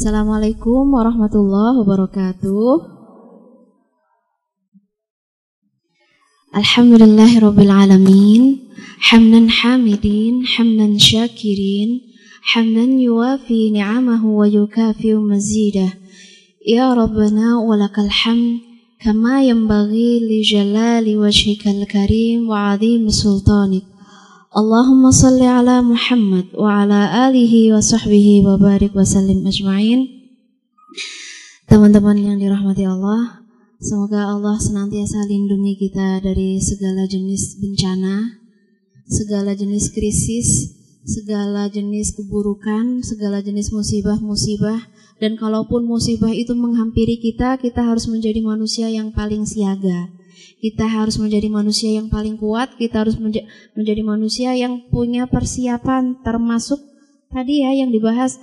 Assalamualaikum warahmatullahi wabarakatuh. Alhamdulillahirabbil alamin. Hamdan hamidin, hamdan syakirin, hamdan yuwafi ni'amahu wa yukafi mazidah. Ya Rabbana walakal hamd kama yanbaghi li jalali wajhikal karim wa 'azimi sultanik. Allahumma salli ala Muhammad wa ala alihi wa sahbihi wa barik wa sallim ajma'in. Teman-teman yang dirahmati Allah, semoga Allah senantiasa lindungi kita dari segala jenis bencana, segala jenis krisis, segala jenis keburukan, segala jenis musibah-musibah, dan kalaupun musibah itu menghampiri kita, kita harus menjadi manusia yang paling siaga kita harus menjadi manusia yang paling kuat, kita harus menja menjadi manusia yang punya persiapan termasuk tadi ya yang dibahas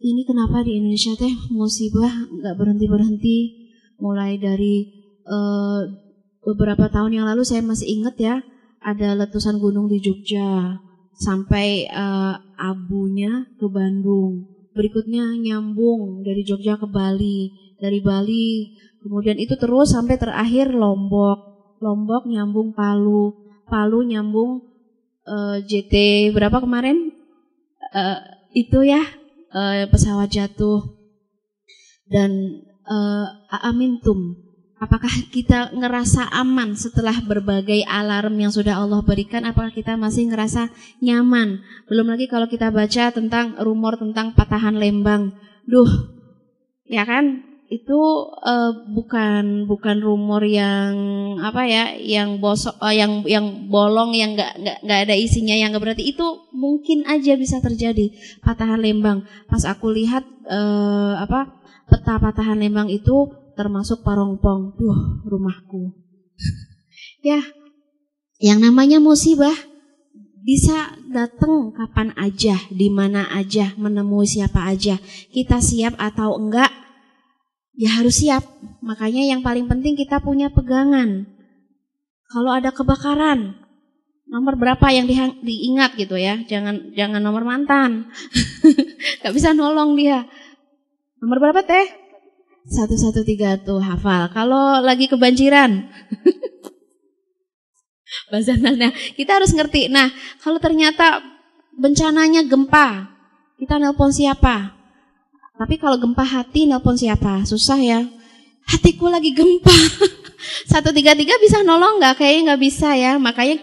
ini kenapa di Indonesia teh musibah nggak berhenti berhenti mulai dari uh, beberapa tahun yang lalu saya masih ingat ya ada letusan gunung di Jogja sampai uh, abunya ke Bandung. Berikutnya nyambung dari Jogja ke Bali. Dari Bali Kemudian itu terus sampai terakhir Lombok. Lombok nyambung Palu. Palu nyambung uh, eh, JT berapa kemarin? Uh, itu ya uh, pesawat jatuh. Dan uh, Amintum. Apakah kita ngerasa aman setelah berbagai alarm yang sudah Allah berikan? Apakah kita masih ngerasa nyaman? Belum lagi kalau kita baca tentang rumor tentang patahan Lembang. Duh, ya kan? Itu uh, bukan bukan rumor yang apa ya yang bosok uh, yang yang bolong yang nggak nggak nggak ada isinya yang nggak berarti. Itu mungkin aja bisa terjadi. Patahan lembang. Pas aku lihat uh, apa peta patahan lembang itu termasuk parongpong duh rumahku. Ya yang namanya musibah bisa datang kapan aja, di mana aja, menemui siapa aja. Kita siap atau enggak, ya harus siap. Makanya yang paling penting kita punya pegangan. Kalau ada kebakaran, nomor berapa yang di, diingat gitu ya. Jangan jangan nomor mantan. Gak bisa nolong dia. Nomor berapa teh? Satu satu tiga tuh hafal. Kalau lagi kebanjiran. Bazananya kita harus ngerti. Nah, kalau ternyata bencananya gempa, kita nelpon siapa? Tapi kalau gempa hati nelpon siapa? Susah ya. Hatiku lagi gempa. Satu tiga tiga bisa nolong nggak? Kayaknya nggak bisa ya. Makanya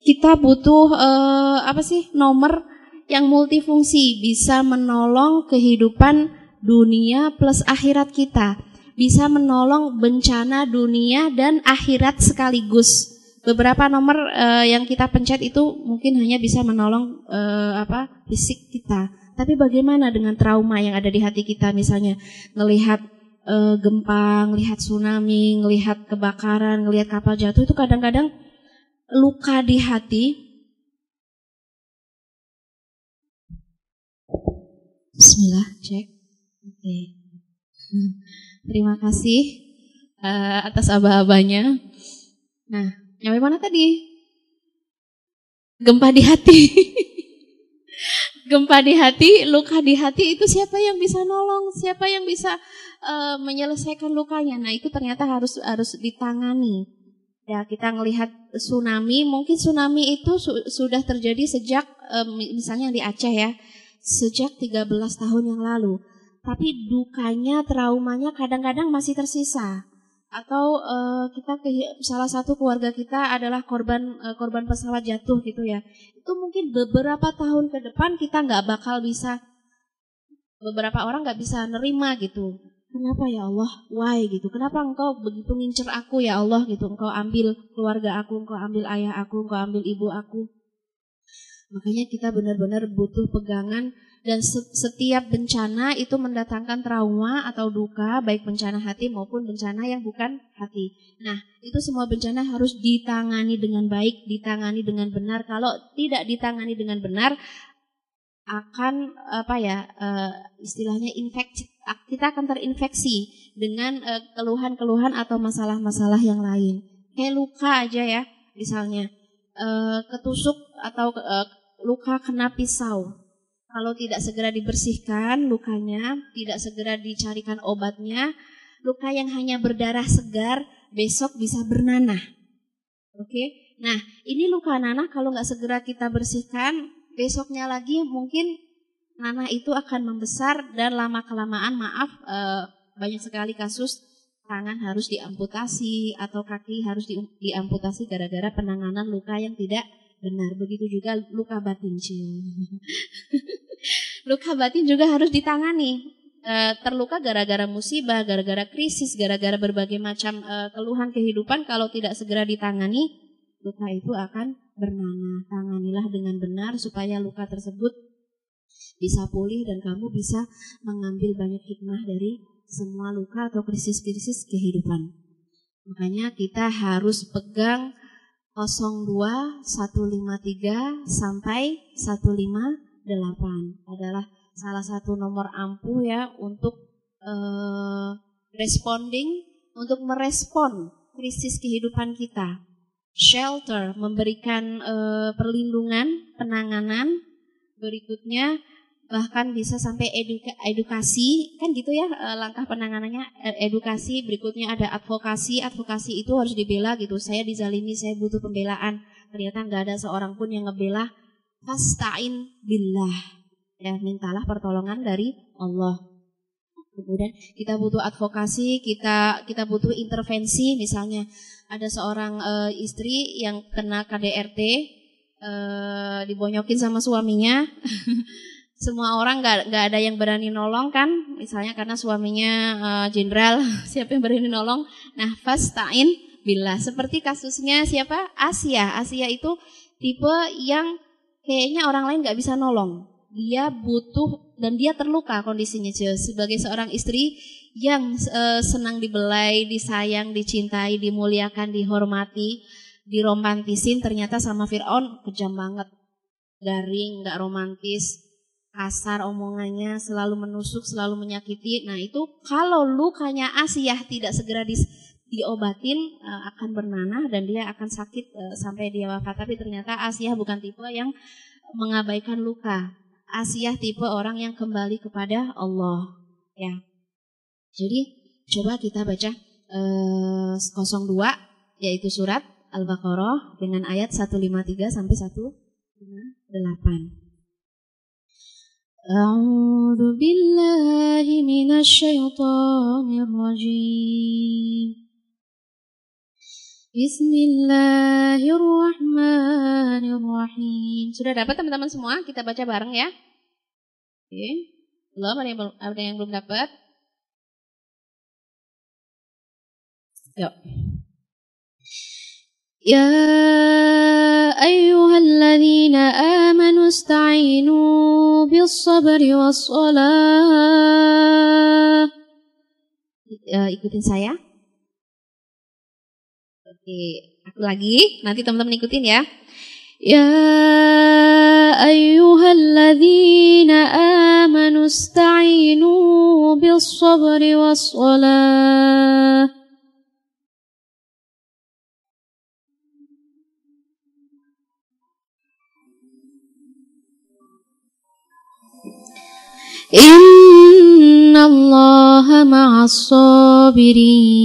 kita butuh uh, apa sih nomor yang multifungsi bisa menolong kehidupan dunia plus akhirat kita. Bisa menolong bencana dunia dan akhirat sekaligus. Beberapa nomor uh, yang kita pencet itu mungkin hanya bisa menolong uh, apa fisik kita tapi bagaimana dengan trauma yang ada di hati kita misalnya ngelihat e, gempa, ngelihat tsunami, ngelihat kebakaran, ngelihat kapal jatuh itu kadang-kadang luka di hati. Bismillah, cek. Oke. Okay. Terima kasih uh, atas aba-abanya. Nah, nyampe mana tadi? Gempa di hati. gempa di hati, luka di hati itu siapa yang bisa nolong, siapa yang bisa uh, menyelesaikan lukanya. Nah, itu ternyata harus harus ditangani. Ya, kita melihat tsunami, mungkin tsunami itu su sudah terjadi sejak um, misalnya di Aceh ya, sejak 13 tahun yang lalu. Tapi dukanya, traumanya kadang-kadang masih tersisa atau uh, kita ke salah satu keluarga kita adalah korban uh, korban pesawat jatuh gitu ya. Itu mungkin beberapa tahun ke depan kita nggak bakal bisa beberapa orang nggak bisa nerima gitu. Kenapa ya Allah? Why gitu? Kenapa engkau begitu ngincer aku ya Allah gitu? Engkau ambil keluarga aku engkau ambil ayah aku engkau ambil ibu aku. Makanya kita benar-benar butuh pegangan dan setiap bencana itu mendatangkan trauma atau duka baik bencana hati maupun bencana yang bukan hati. Nah, itu semua bencana harus ditangani dengan baik, ditangani dengan benar. Kalau tidak ditangani dengan benar akan apa ya uh, istilahnya infeksi kita akan terinfeksi dengan uh, keluhan-keluhan atau masalah-masalah yang lain. Kayak luka aja ya, misalnya uh, ketusuk atau luka kena pisau kalau tidak segera dibersihkan lukanya, tidak segera dicarikan obatnya, luka yang hanya berdarah segar besok bisa bernanah. Oke, nah ini luka nanah kalau nggak segera kita bersihkan, besoknya lagi mungkin nanah itu akan membesar dan lama kelamaan maaf eh, banyak sekali kasus tangan harus diamputasi atau kaki harus di, diamputasi gara-gara penanganan luka yang tidak benar. Begitu juga luka batin. luka batin juga harus ditangani. E, terluka gara-gara musibah, gara-gara krisis, gara-gara berbagai macam e, keluhan kehidupan kalau tidak segera ditangani, luka itu akan bernanah. Tanganilah dengan benar supaya luka tersebut bisa pulih dan kamu bisa mengambil banyak hikmah dari semua luka atau krisis-krisis kehidupan. Makanya kita harus pegang 02 153 sampai 158 adalah salah satu nomor ampuh ya untuk uh, responding untuk merespon krisis kehidupan kita. Shelter memberikan uh, perlindungan, penanganan. Berikutnya bahkan bisa sampai eduka, edukasi kan gitu ya eh, langkah penanganannya edukasi berikutnya ada advokasi advokasi itu harus dibela gitu saya dizalimi saya butuh pembelaan ternyata nggak ada seorang pun yang ngebela fastain billah. Ya mintalah pertolongan dari Allah. Kemudian kita butuh advokasi kita kita butuh intervensi. Misalnya ada seorang e, istri yang kena KDRT e, dibonyokin sama suaminya. Semua orang nggak nggak ada yang berani nolong kan? Misalnya karena suaminya eh, jenderal. Uh, siapa yang berani nolong? Nah fastain bila seperti kasusnya siapa? Asia. Asia itu tipe yang kayaknya orang lain nggak bisa nolong. Dia butuh dan dia terluka kondisinya sebagai seorang istri yang uh, senang dibelai disayang dicintai dimuliakan dihormati diromantisin ternyata sama Fir'aun kejam banget. Garing nggak romantis kasar omongannya, selalu menusuk, selalu menyakiti. Nah itu kalau lukanya Asiyah tidak segera di, diobatin uh, akan bernanah dan dia akan sakit uh, sampai dia wafat. Tapi ternyata Asiyah bukan tipe yang mengabaikan luka. Asiyah tipe orang yang kembali kepada Allah. Ya. Jadi coba kita baca uh, 02 yaitu surat Al-Baqarah dengan ayat 153 sampai 158. أعوذ بالله من الشيطان الرجيم Bismillahirrahmanirrahim. Sudah dapat teman-teman semua? Kita baca bareng ya. Oke. Belum ada yang belum ada yang belum dapat? Yuk. يا أيها الذين آمنوا استعينوا بالصبر والصلاة ikutin saya oke aku lagi. Nanti teman-teman ikutin ya. Ya ayyuhalladzina amanu ista'inu bis sabri was salah Inna Allah ma'as sabirin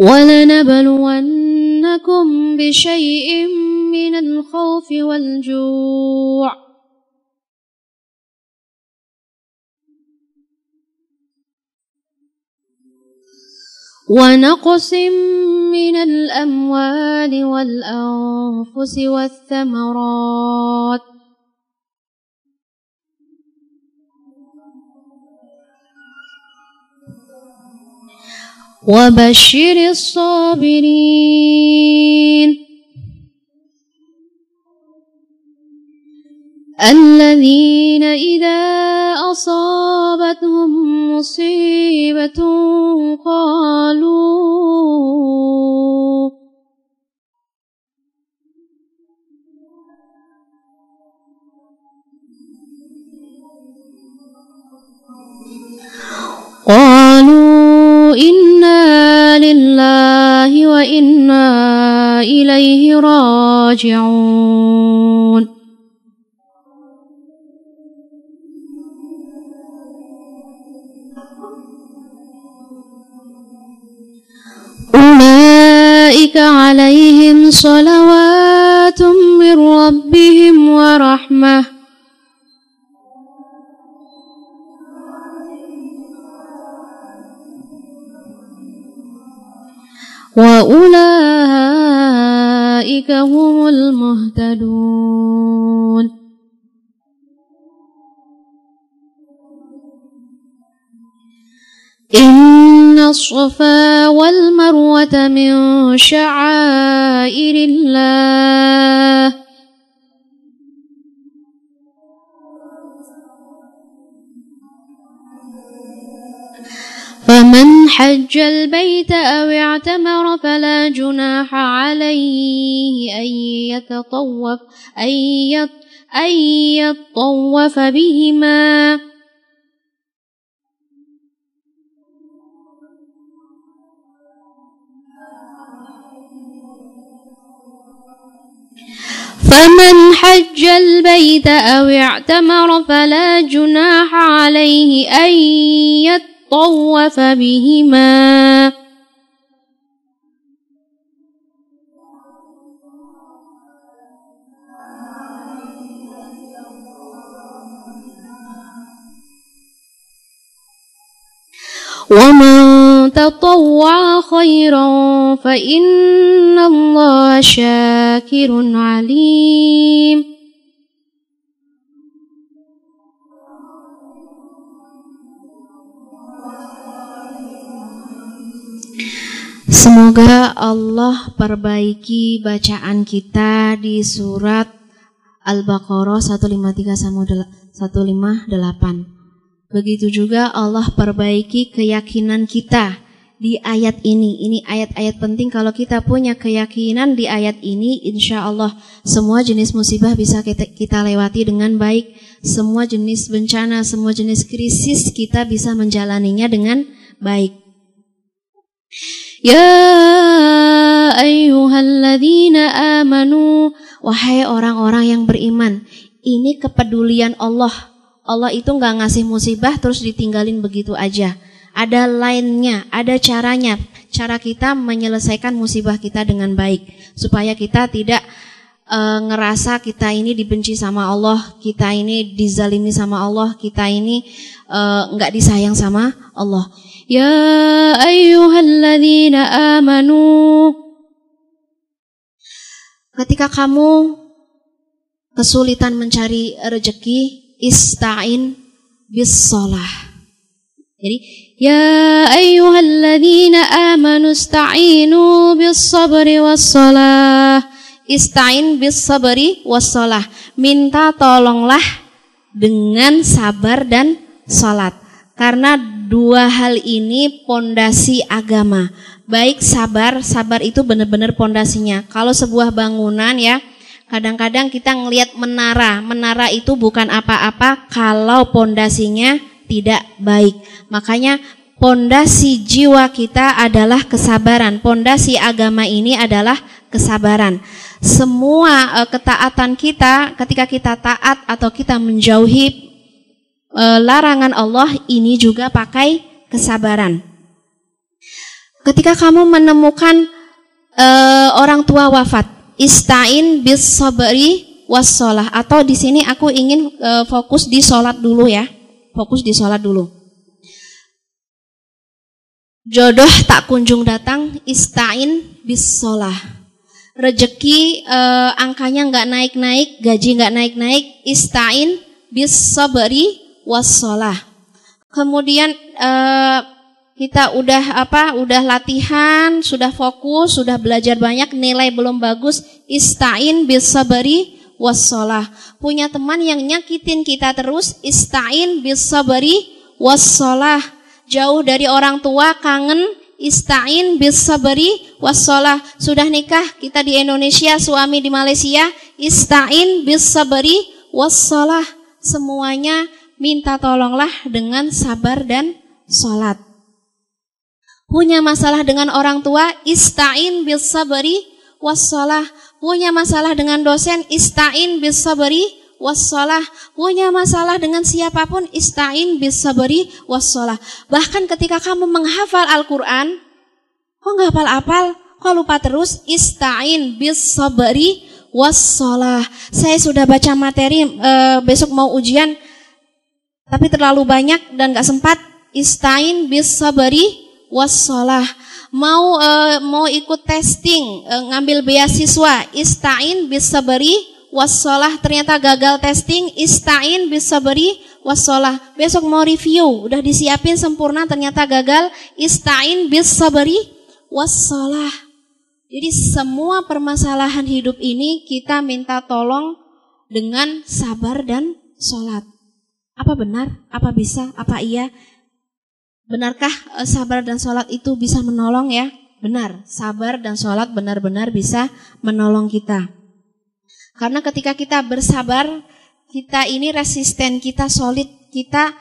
ولنبلونكم بشيء من الخوف والجوع. ونقص من الأموال والأنفس والثمرات. وبشر الصابرين. الذين إذا أصابتهم مصيبة قالوا قالوا إنا لله وإنا إليه راجعون أولئك عليهم صلوات من ربهم ورحمه وأولئك هم المهتدون إن الصفا والمروة من شعائر الله فمن حج البيت أو اعتمر فلا جناح عليه أن يتطوف أن يطوف بهما فمن حج البيت أو اعتمر فلا جناح عليه أن يتطوف طوف بهما ومن تطوع خيرا فإن الله شاكر عليم Semoga Allah perbaiki bacaan kita di surat Al-Baqarah 153 158. Begitu juga Allah perbaiki keyakinan kita di ayat ini. Ini ayat-ayat penting kalau kita punya keyakinan di ayat ini, insya Allah semua jenis musibah bisa kita, kita lewati dengan baik. Semua jenis bencana, semua jenis krisis kita bisa menjalaninya dengan baik. Ya ayyuhalladzina amanu. Wahai orang-orang yang beriman Ini kepedulian Allah. Allah itu nggak ngasih musibah terus ditinggalin begitu aja. Ada lainnya, ada caranya. Cara kita menyelesaikan musibah kita dengan baik. Supaya kita tidak uh, ngerasa kita ini dibenci sama Allah Kita ini dizalimi sama Allah Kita ini uh, nggak disayang sama Allah Ya ayyuhalladzina amanu Ketika kamu kesulitan mencari rezeki, ista'in bis sholah. Jadi, ya ayyuhalladzina amanu ista'inu bis sabri was sholah. Ista'in bis sabri was sholah. Minta tolonglah dengan sabar dan sholat. Karena dua hal ini pondasi agama. Baik sabar, sabar itu benar-benar pondasinya. Kalau sebuah bangunan ya, kadang-kadang kita ngelihat menara. Menara itu bukan apa-apa kalau pondasinya tidak baik. Makanya pondasi jiwa kita adalah kesabaran. Pondasi agama ini adalah kesabaran. Semua uh, ketaatan kita ketika kita taat atau kita menjauhi e, larangan Allah ini juga pakai kesabaran. Ketika kamu menemukan e, orang tua wafat, istain bis sabri wassalah atau di sini aku ingin e, fokus di sholat dulu ya, fokus di sholat dulu. Jodoh tak kunjung datang, istain bis sholah. Rezeki e, angkanya nggak naik-naik, gaji nggak naik-naik, istain bis sabri wassalah. Kemudian uh, kita udah apa? Udah latihan, sudah fokus, sudah belajar banyak, nilai belum bagus, istain bis sabari wassalah. Punya teman yang nyakitin kita terus, istain bis sabari wassalah. Jauh dari orang tua, kangen, istain bis sabari wassalah. Sudah nikah, kita di Indonesia, suami di Malaysia, istain bis sabari wassalah. Semuanya minta tolonglah dengan sabar dan sholat punya masalah dengan orang tua, istain bil sabari wassalah. Punya masalah dengan dosen, istain bil sabari wassalah. Punya masalah dengan siapa pun, istain bil sabari wassalah. Bahkan ketika kamu menghafal Al-Quran, kok nggak hafal-hafal? Kok lupa terus? Istain bil sabari wassalah. Saya sudah baca materi, e, besok mau ujian, tapi terlalu banyak dan nggak sempat. Istain bil sabari wassalah. Mau uh, mau ikut testing, uh, ngambil beasiswa, istain bisabari wassalah. Ternyata gagal testing, istain bisabari wassalah. Besok mau review, udah disiapin sempurna ternyata gagal, istain bisabari wassalah. Jadi semua permasalahan hidup ini kita minta tolong dengan sabar dan sholat. Apa benar? Apa bisa? Apa iya? Benarkah eh, sabar dan sholat itu bisa menolong ya? Benar, sabar dan sholat benar-benar bisa menolong kita. Karena ketika kita bersabar, kita ini resisten, kita solid, kita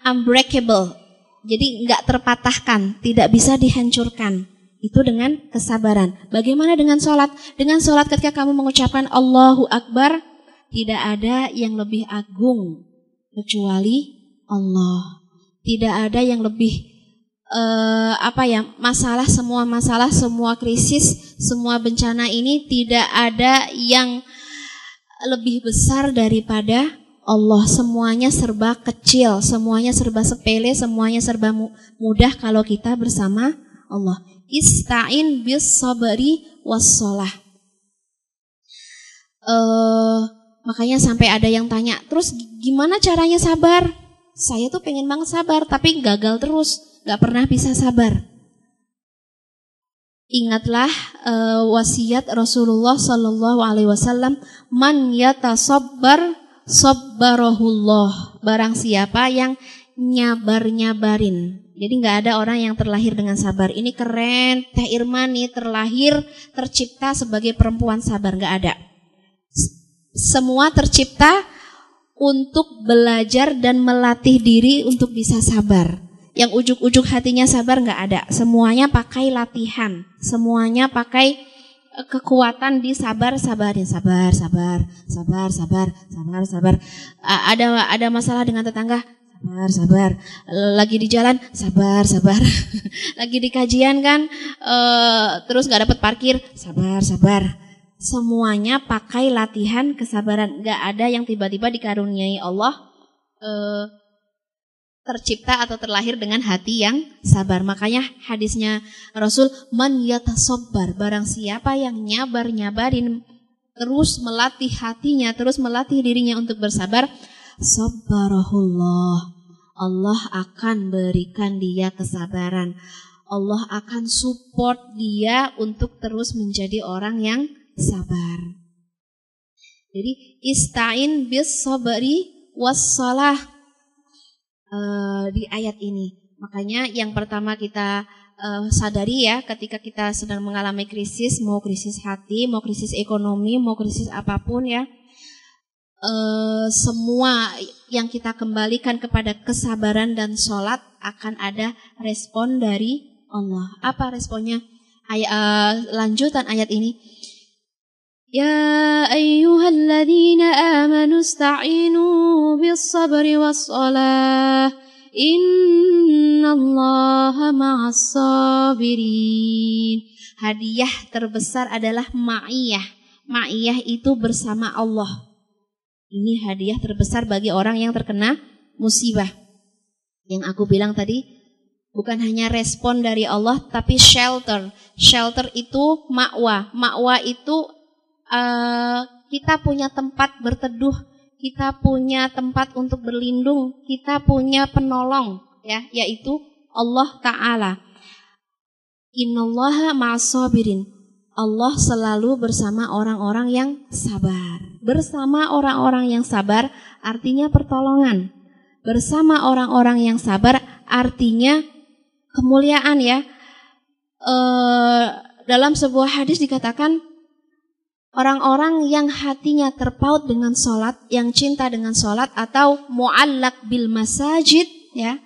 unbreakable. Jadi nggak terpatahkan, tidak bisa dihancurkan. Itu dengan kesabaran. Bagaimana dengan sholat? Dengan sholat ketika kamu mengucapkan Allahu Akbar, tidak ada yang lebih agung kecuali Allah. Tidak ada yang lebih uh, apa ya masalah semua masalah semua krisis semua bencana ini tidak ada yang lebih besar daripada Allah. Semuanya serba kecil semuanya serba sepele semuanya serba mudah kalau kita bersama Allah. Istain bis sabari wassalah uh, makanya sampai ada yang tanya terus gimana caranya sabar saya tuh pengen banget sabar, tapi gagal terus, gak pernah bisa sabar. Ingatlah uh, wasiat Rasulullah Sallallahu Alaihi Wasallam, man yatasabbar sabbarahullah. Barang siapa yang nyabar nyabarin. Jadi nggak ada orang yang terlahir dengan sabar. Ini keren, Teh Irma nih terlahir tercipta sebagai perempuan sabar nggak ada. Semua tercipta untuk belajar dan melatih diri untuk bisa sabar. Yang ujuk-ujuk hatinya sabar nggak ada. Semuanya pakai latihan. Semuanya pakai eh, kekuatan di sabar sabarin sabar sabar sabar sabar sabar sabar. Ada ada masalah dengan tetangga? Sabar sabar. Lagi di jalan? Sabar sabar. Lagi di kajian kan? Uh, terus nggak dapat parkir? Sabar sabar semuanya pakai latihan kesabaran. Gak ada yang tiba-tiba dikaruniai Allah eh, tercipta atau terlahir dengan hati yang sabar. Makanya hadisnya Rasul man yatasobbar. Barang siapa yang nyabar-nyabarin terus melatih hatinya, terus melatih dirinya untuk bersabar, sabbarahullah. Allah akan berikan dia kesabaran. Allah akan support dia untuk terus menjadi orang yang sabar. Jadi istain bis sabari wassalah uh, di ayat ini. Makanya yang pertama kita uh, sadari ya ketika kita sedang mengalami krisis, mau krisis hati, mau krisis ekonomi, mau krisis apa pun ya. Uh, semua yang kita kembalikan kepada kesabaran dan sholat akan ada respon dari Allah. Apa responnya? Ay uh, lanjutan ayat ini يا أيها الذين آمنوا استعينوا بالصبر والصلاة إن الله مع الصابرين Hadiah terbesar adalah ma'iyah. Ma'iyah itu bersama Allah. Ini hadiah terbesar bagi orang yang terkena musibah. Yang aku bilang tadi, bukan hanya respon dari Allah, tapi shelter. Shelter itu makwa. Makwa itu uh, kita punya tempat berteduh, kita punya tempat untuk berlindung, kita punya penolong ya, yaitu Allah Ta'ala. Innallaha ma'asabirin. Allah selalu bersama orang-orang yang sabar. Bersama orang-orang yang sabar artinya pertolongan. Bersama orang-orang yang sabar artinya kemuliaan ya. E, dalam sebuah hadis dikatakan orang-orang yang hatinya terpaut dengan sholat, yang cinta dengan sholat atau muallak bil masajid ya,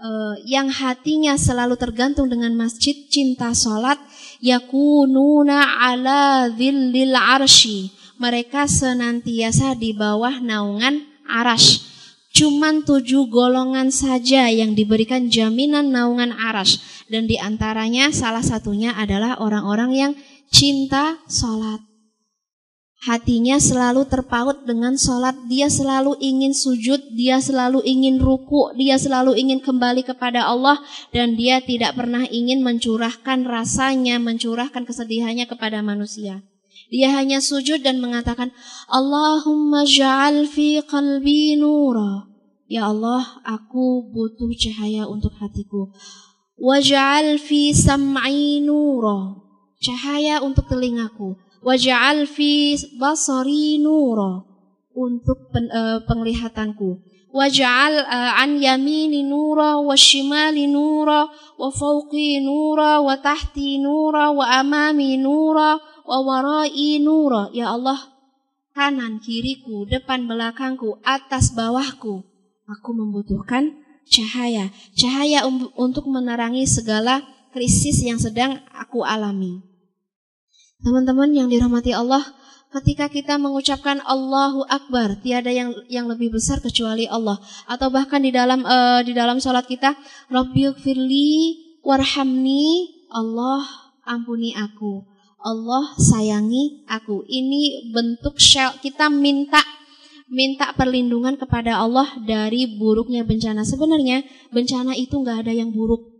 uh, yang hatinya selalu tergantung dengan masjid, cinta sholat, yakununa ala dhillil arshi. Mereka senantiasa di bawah naungan arash. Cuman tujuh golongan saja yang diberikan jaminan naungan arash. Dan di antaranya salah satunya adalah orang-orang yang cinta sholat. Hatinya selalu terpaut dengan sholat, dia selalu ingin sujud, dia selalu ingin ruku, dia selalu ingin kembali kepada Allah, dan dia tidak pernah ingin mencurahkan rasanya, mencurahkan kesedihannya kepada manusia. Dia hanya sujud dan mengatakan, Allahumma ja'al fi qalbi nura. Ya Allah, aku butuh cahaya untuk hatiku. Waj'al fi sam'i nura. Cahaya untuk telingaku waj'al fi basari nura. Untuk pen, uh, penglihatanku. Waj'al uh, an yamini nura wa shimali nura wa fawqi nura wa tahti nura wa amami nura wa warai nura. Ya Allah kanan kiriku depan belakangku atas bawahku. Aku membutuhkan cahaya. Cahaya um, untuk menerangi segala krisis yang sedang aku alami Teman-teman yang dirahmati Allah, ketika kita mengucapkan Allahu Akbar, tiada yang yang lebih besar kecuali Allah. Atau bahkan di dalam uh, di dalam sholat kita, Rabbighfirli warhamni, Allah ampuni aku. Allah sayangi aku. Ini bentuk shell kita minta minta perlindungan kepada Allah dari buruknya bencana. Sebenarnya bencana itu nggak ada yang buruk.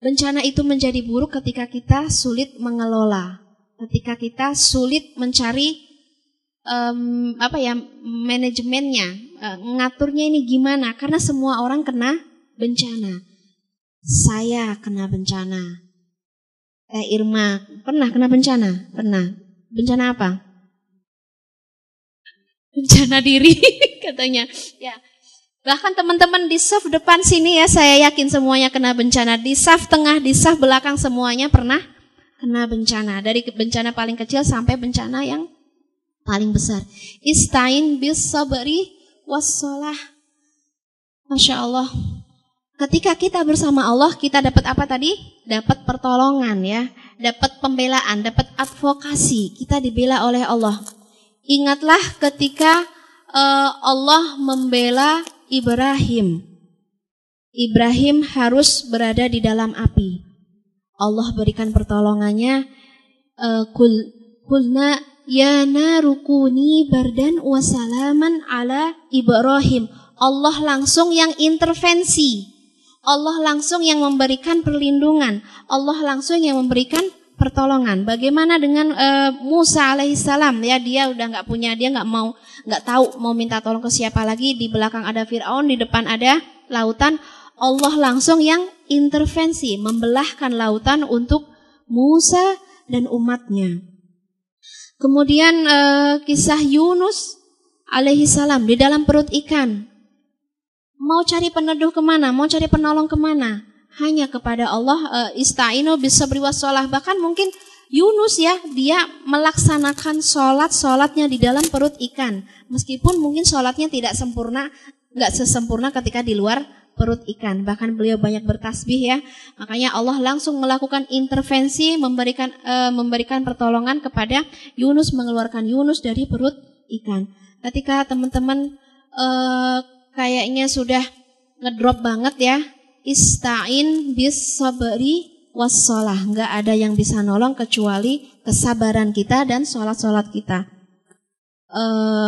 Bencana itu menjadi buruk ketika kita sulit mengelola, ketika kita sulit mencari um, apa ya manajemennya, uh, ngaturnya ini gimana? Karena semua orang kena bencana. Saya kena bencana. Eh Irma pernah kena bencana? Pernah. Bencana apa? Bencana diri katanya. Ya, Bahkan teman-teman di saf depan sini ya saya yakin semuanya kena bencana. Di saf tengah, di saf belakang semuanya pernah kena bencana. Dari bencana paling kecil sampai bencana yang paling besar. Istain bis sabri wassalah. Masya Allah. Ketika kita bersama Allah, kita dapat apa tadi? Dapat pertolongan ya. Dapat pembelaan, dapat advokasi. Kita dibela oleh Allah. Ingatlah ketika uh, Allah membela Ibrahim. Ibrahim harus berada di dalam api. Allah berikan pertolongannya. Uh, kul kulna ya narukuni bardan wasalaman ala Ibrahim. Allah langsung yang intervensi. Allah langsung yang memberikan perlindungan. Allah langsung yang memberikan pertolongan. Bagaimana dengan uh, Musa alaihissalam? Ya dia udah nggak punya, dia nggak mau, nggak tahu mau minta tolong ke siapa lagi. Di belakang ada Fir'aun, di depan ada lautan. Allah langsung yang intervensi, membelahkan lautan untuk Musa dan umatnya. Kemudian uh, kisah Yunus alaihissalam di dalam perut ikan. Mau cari peneduh ke mana? Mau cari penolong ke mana? Hanya kepada Allah uh, istainu bisa wassalah bahkan mungkin Yunus ya dia melaksanakan sholat sholatnya di dalam perut ikan. Meskipun mungkin sholatnya tidak sempurna nggak sesempurna ketika di luar perut ikan. Bahkan beliau banyak bertasbih ya. Makanya Allah langsung melakukan intervensi memberikan uh, memberikan pertolongan kepada Yunus mengeluarkan Yunus dari perut ikan. Ketika teman-teman uh, kayaknya sudah ngedrop banget ya Istain bis sabri wassalah. Nggak ada yang bisa nolong kecuali kesabaran kita dan sholat-sholat kita. E,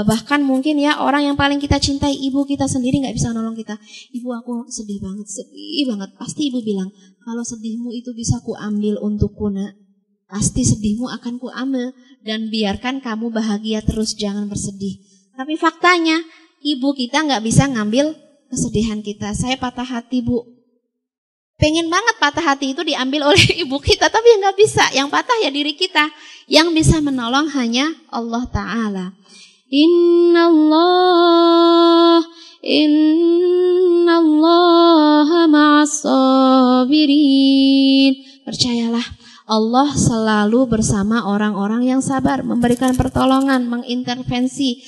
bahkan mungkin ya orang yang paling kita cintai ibu kita sendiri nggak bisa nolong kita. Ibu aku sedih banget, sedih banget. Pasti ibu bilang kalau sedihmu itu bisa ku ambil untukku nak. Pasti sedihmu akan ku ambil dan biarkan kamu bahagia terus jangan bersedih. Tapi faktanya ibu kita nggak bisa ngambil kesedihan kita. Saya patah hati bu, Pengen banget patah hati itu diambil oleh ibu kita, tapi nggak bisa. Yang patah ya diri kita. Yang bisa menolong hanya Allah Ta'ala. Inna Allah, Inna Allah ma'asabirin. Percayalah, Allah selalu bersama orang-orang yang sabar, memberikan pertolongan, mengintervensi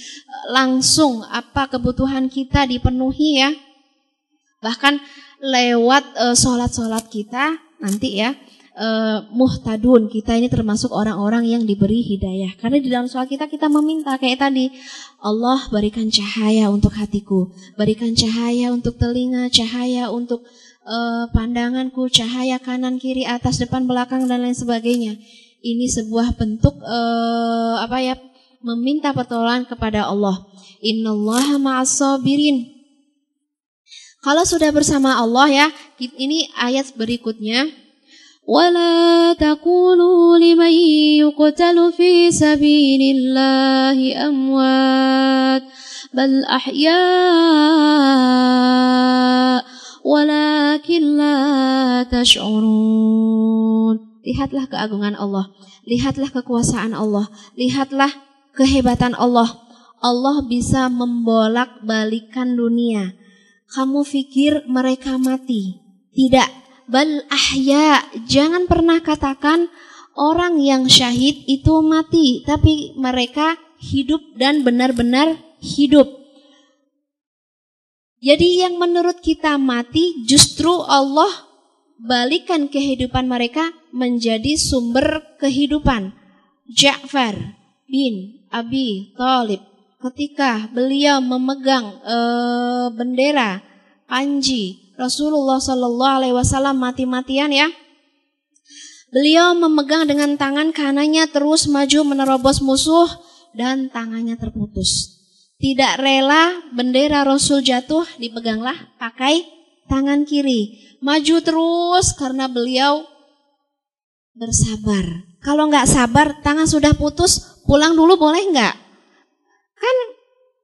langsung apa kebutuhan kita dipenuhi ya. Bahkan lewat uh, sholat-sholat kita nanti ya. Uh, muhtadun kita ini termasuk orang-orang yang diberi hidayah. Karena di dalam sholat kita kita meminta kayak tadi Allah berikan cahaya untuk hatiku berikan cahaya untuk telinga cahaya untuk uh, pandanganku cahaya kanan kiri atas depan belakang dan lain sebagainya. Ini sebuah bentuk uh, apa ya meminta pertolongan kepada Allah. Innallaha ma'as sabirin kalau sudah bersama Allah ya, ini ayat berikutnya. ولا تقولوا لمن يقتل في سبيل الله أموات بل أحياء ولكن لا تشعرون Lihatlah keagungan Allah, lihatlah kekuasaan Allah, lihatlah kehebatan Allah. Allah bisa membolak-balikan dunia kamu pikir mereka mati. Tidak, bal ahya. Jangan pernah katakan orang yang syahid itu mati, tapi mereka hidup dan benar-benar hidup. Jadi yang menurut kita mati justru Allah balikan kehidupan mereka menjadi sumber kehidupan. Ja'far bin Abi Talib ketika beliau memegang e, bendera panji Rasulullah Shallallahu Alaihi Wasallam mati-matian ya. Beliau memegang dengan tangan kanannya terus maju menerobos musuh dan tangannya terputus. Tidak rela bendera Rasul jatuh dipeganglah pakai tangan kiri. Maju terus karena beliau bersabar. Kalau nggak sabar, tangan sudah putus, pulang dulu boleh nggak? Kan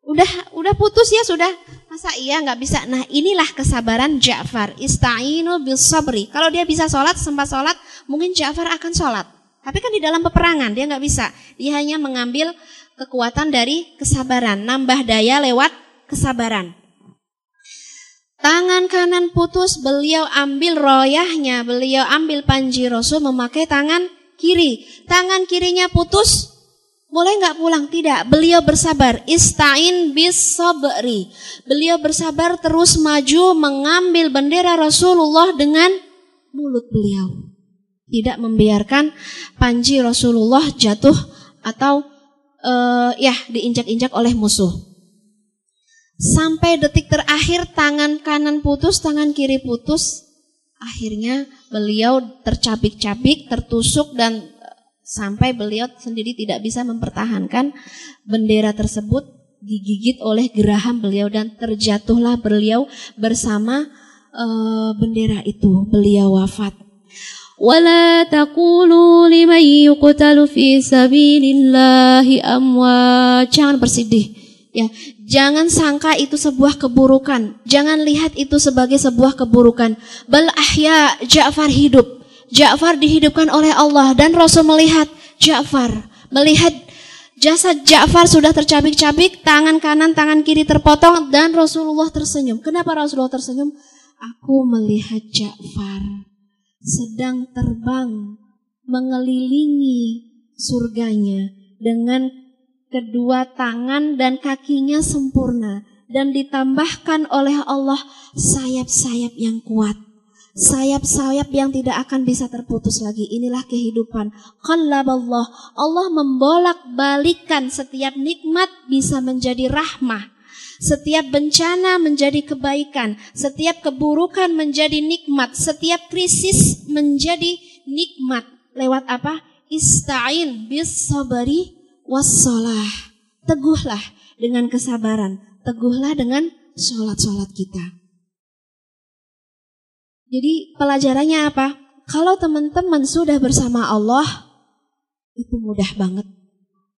udah udah putus ya sudah. Masa iya nggak bisa? Nah inilah kesabaran Ja'far. Ista'inu bil sabri. Kalau dia bisa sholat, sempat sholat, mungkin Ja'far akan sholat. Tapi kan di dalam peperangan dia nggak bisa. Dia hanya mengambil kekuatan dari kesabaran, nambah daya lewat kesabaran. Tangan kanan putus, beliau ambil royahnya, beliau ambil panji Rasul memakai tangan kiri. Tangan kirinya putus, boleh nggak pulang? Tidak. Beliau bersabar. Istain bis sabri. Beliau bersabar terus maju mengambil bendera Rasulullah dengan mulut beliau. Tidak membiarkan panji Rasulullah jatuh atau uh, ya diinjak-injak oleh musuh. Sampai detik terakhir tangan kanan putus, tangan kiri putus. Akhirnya beliau tercabik-cabik, tertusuk dan sampai beliau sendiri tidak bisa mempertahankan bendera tersebut digigit oleh geraham beliau dan terjatuhlah beliau bersama uh, bendera itu beliau wafat ولا تقولوا لمن يقتل في سبيل الله أموات jangan bersedih ya jangan sangka itu sebuah keburukan jangan lihat itu sebagai sebuah keburukan bal ahya Ja'far hidup Ja'far dihidupkan oleh Allah dan Rasul melihat Ja'far, melihat jasad Ja'far sudah tercabik-cabik, tangan kanan, tangan kiri terpotong dan Rasulullah tersenyum. Kenapa Rasulullah tersenyum? Aku melihat Ja'far sedang terbang mengelilingi surganya dengan kedua tangan dan kakinya sempurna dan ditambahkan oleh Allah sayap-sayap yang kuat sayap-sayap yang tidak akan bisa terputus lagi. Inilah kehidupan. Allah, Allah membolak-balikan setiap nikmat bisa menjadi rahmah. Setiap bencana menjadi kebaikan, setiap keburukan menjadi nikmat, setiap krisis menjadi nikmat. Lewat apa? Ista'in bis sabari wassalah. Teguhlah dengan kesabaran, teguhlah dengan sholat-sholat kita. Jadi pelajarannya apa? Kalau teman-teman sudah bersama Allah, itu mudah banget.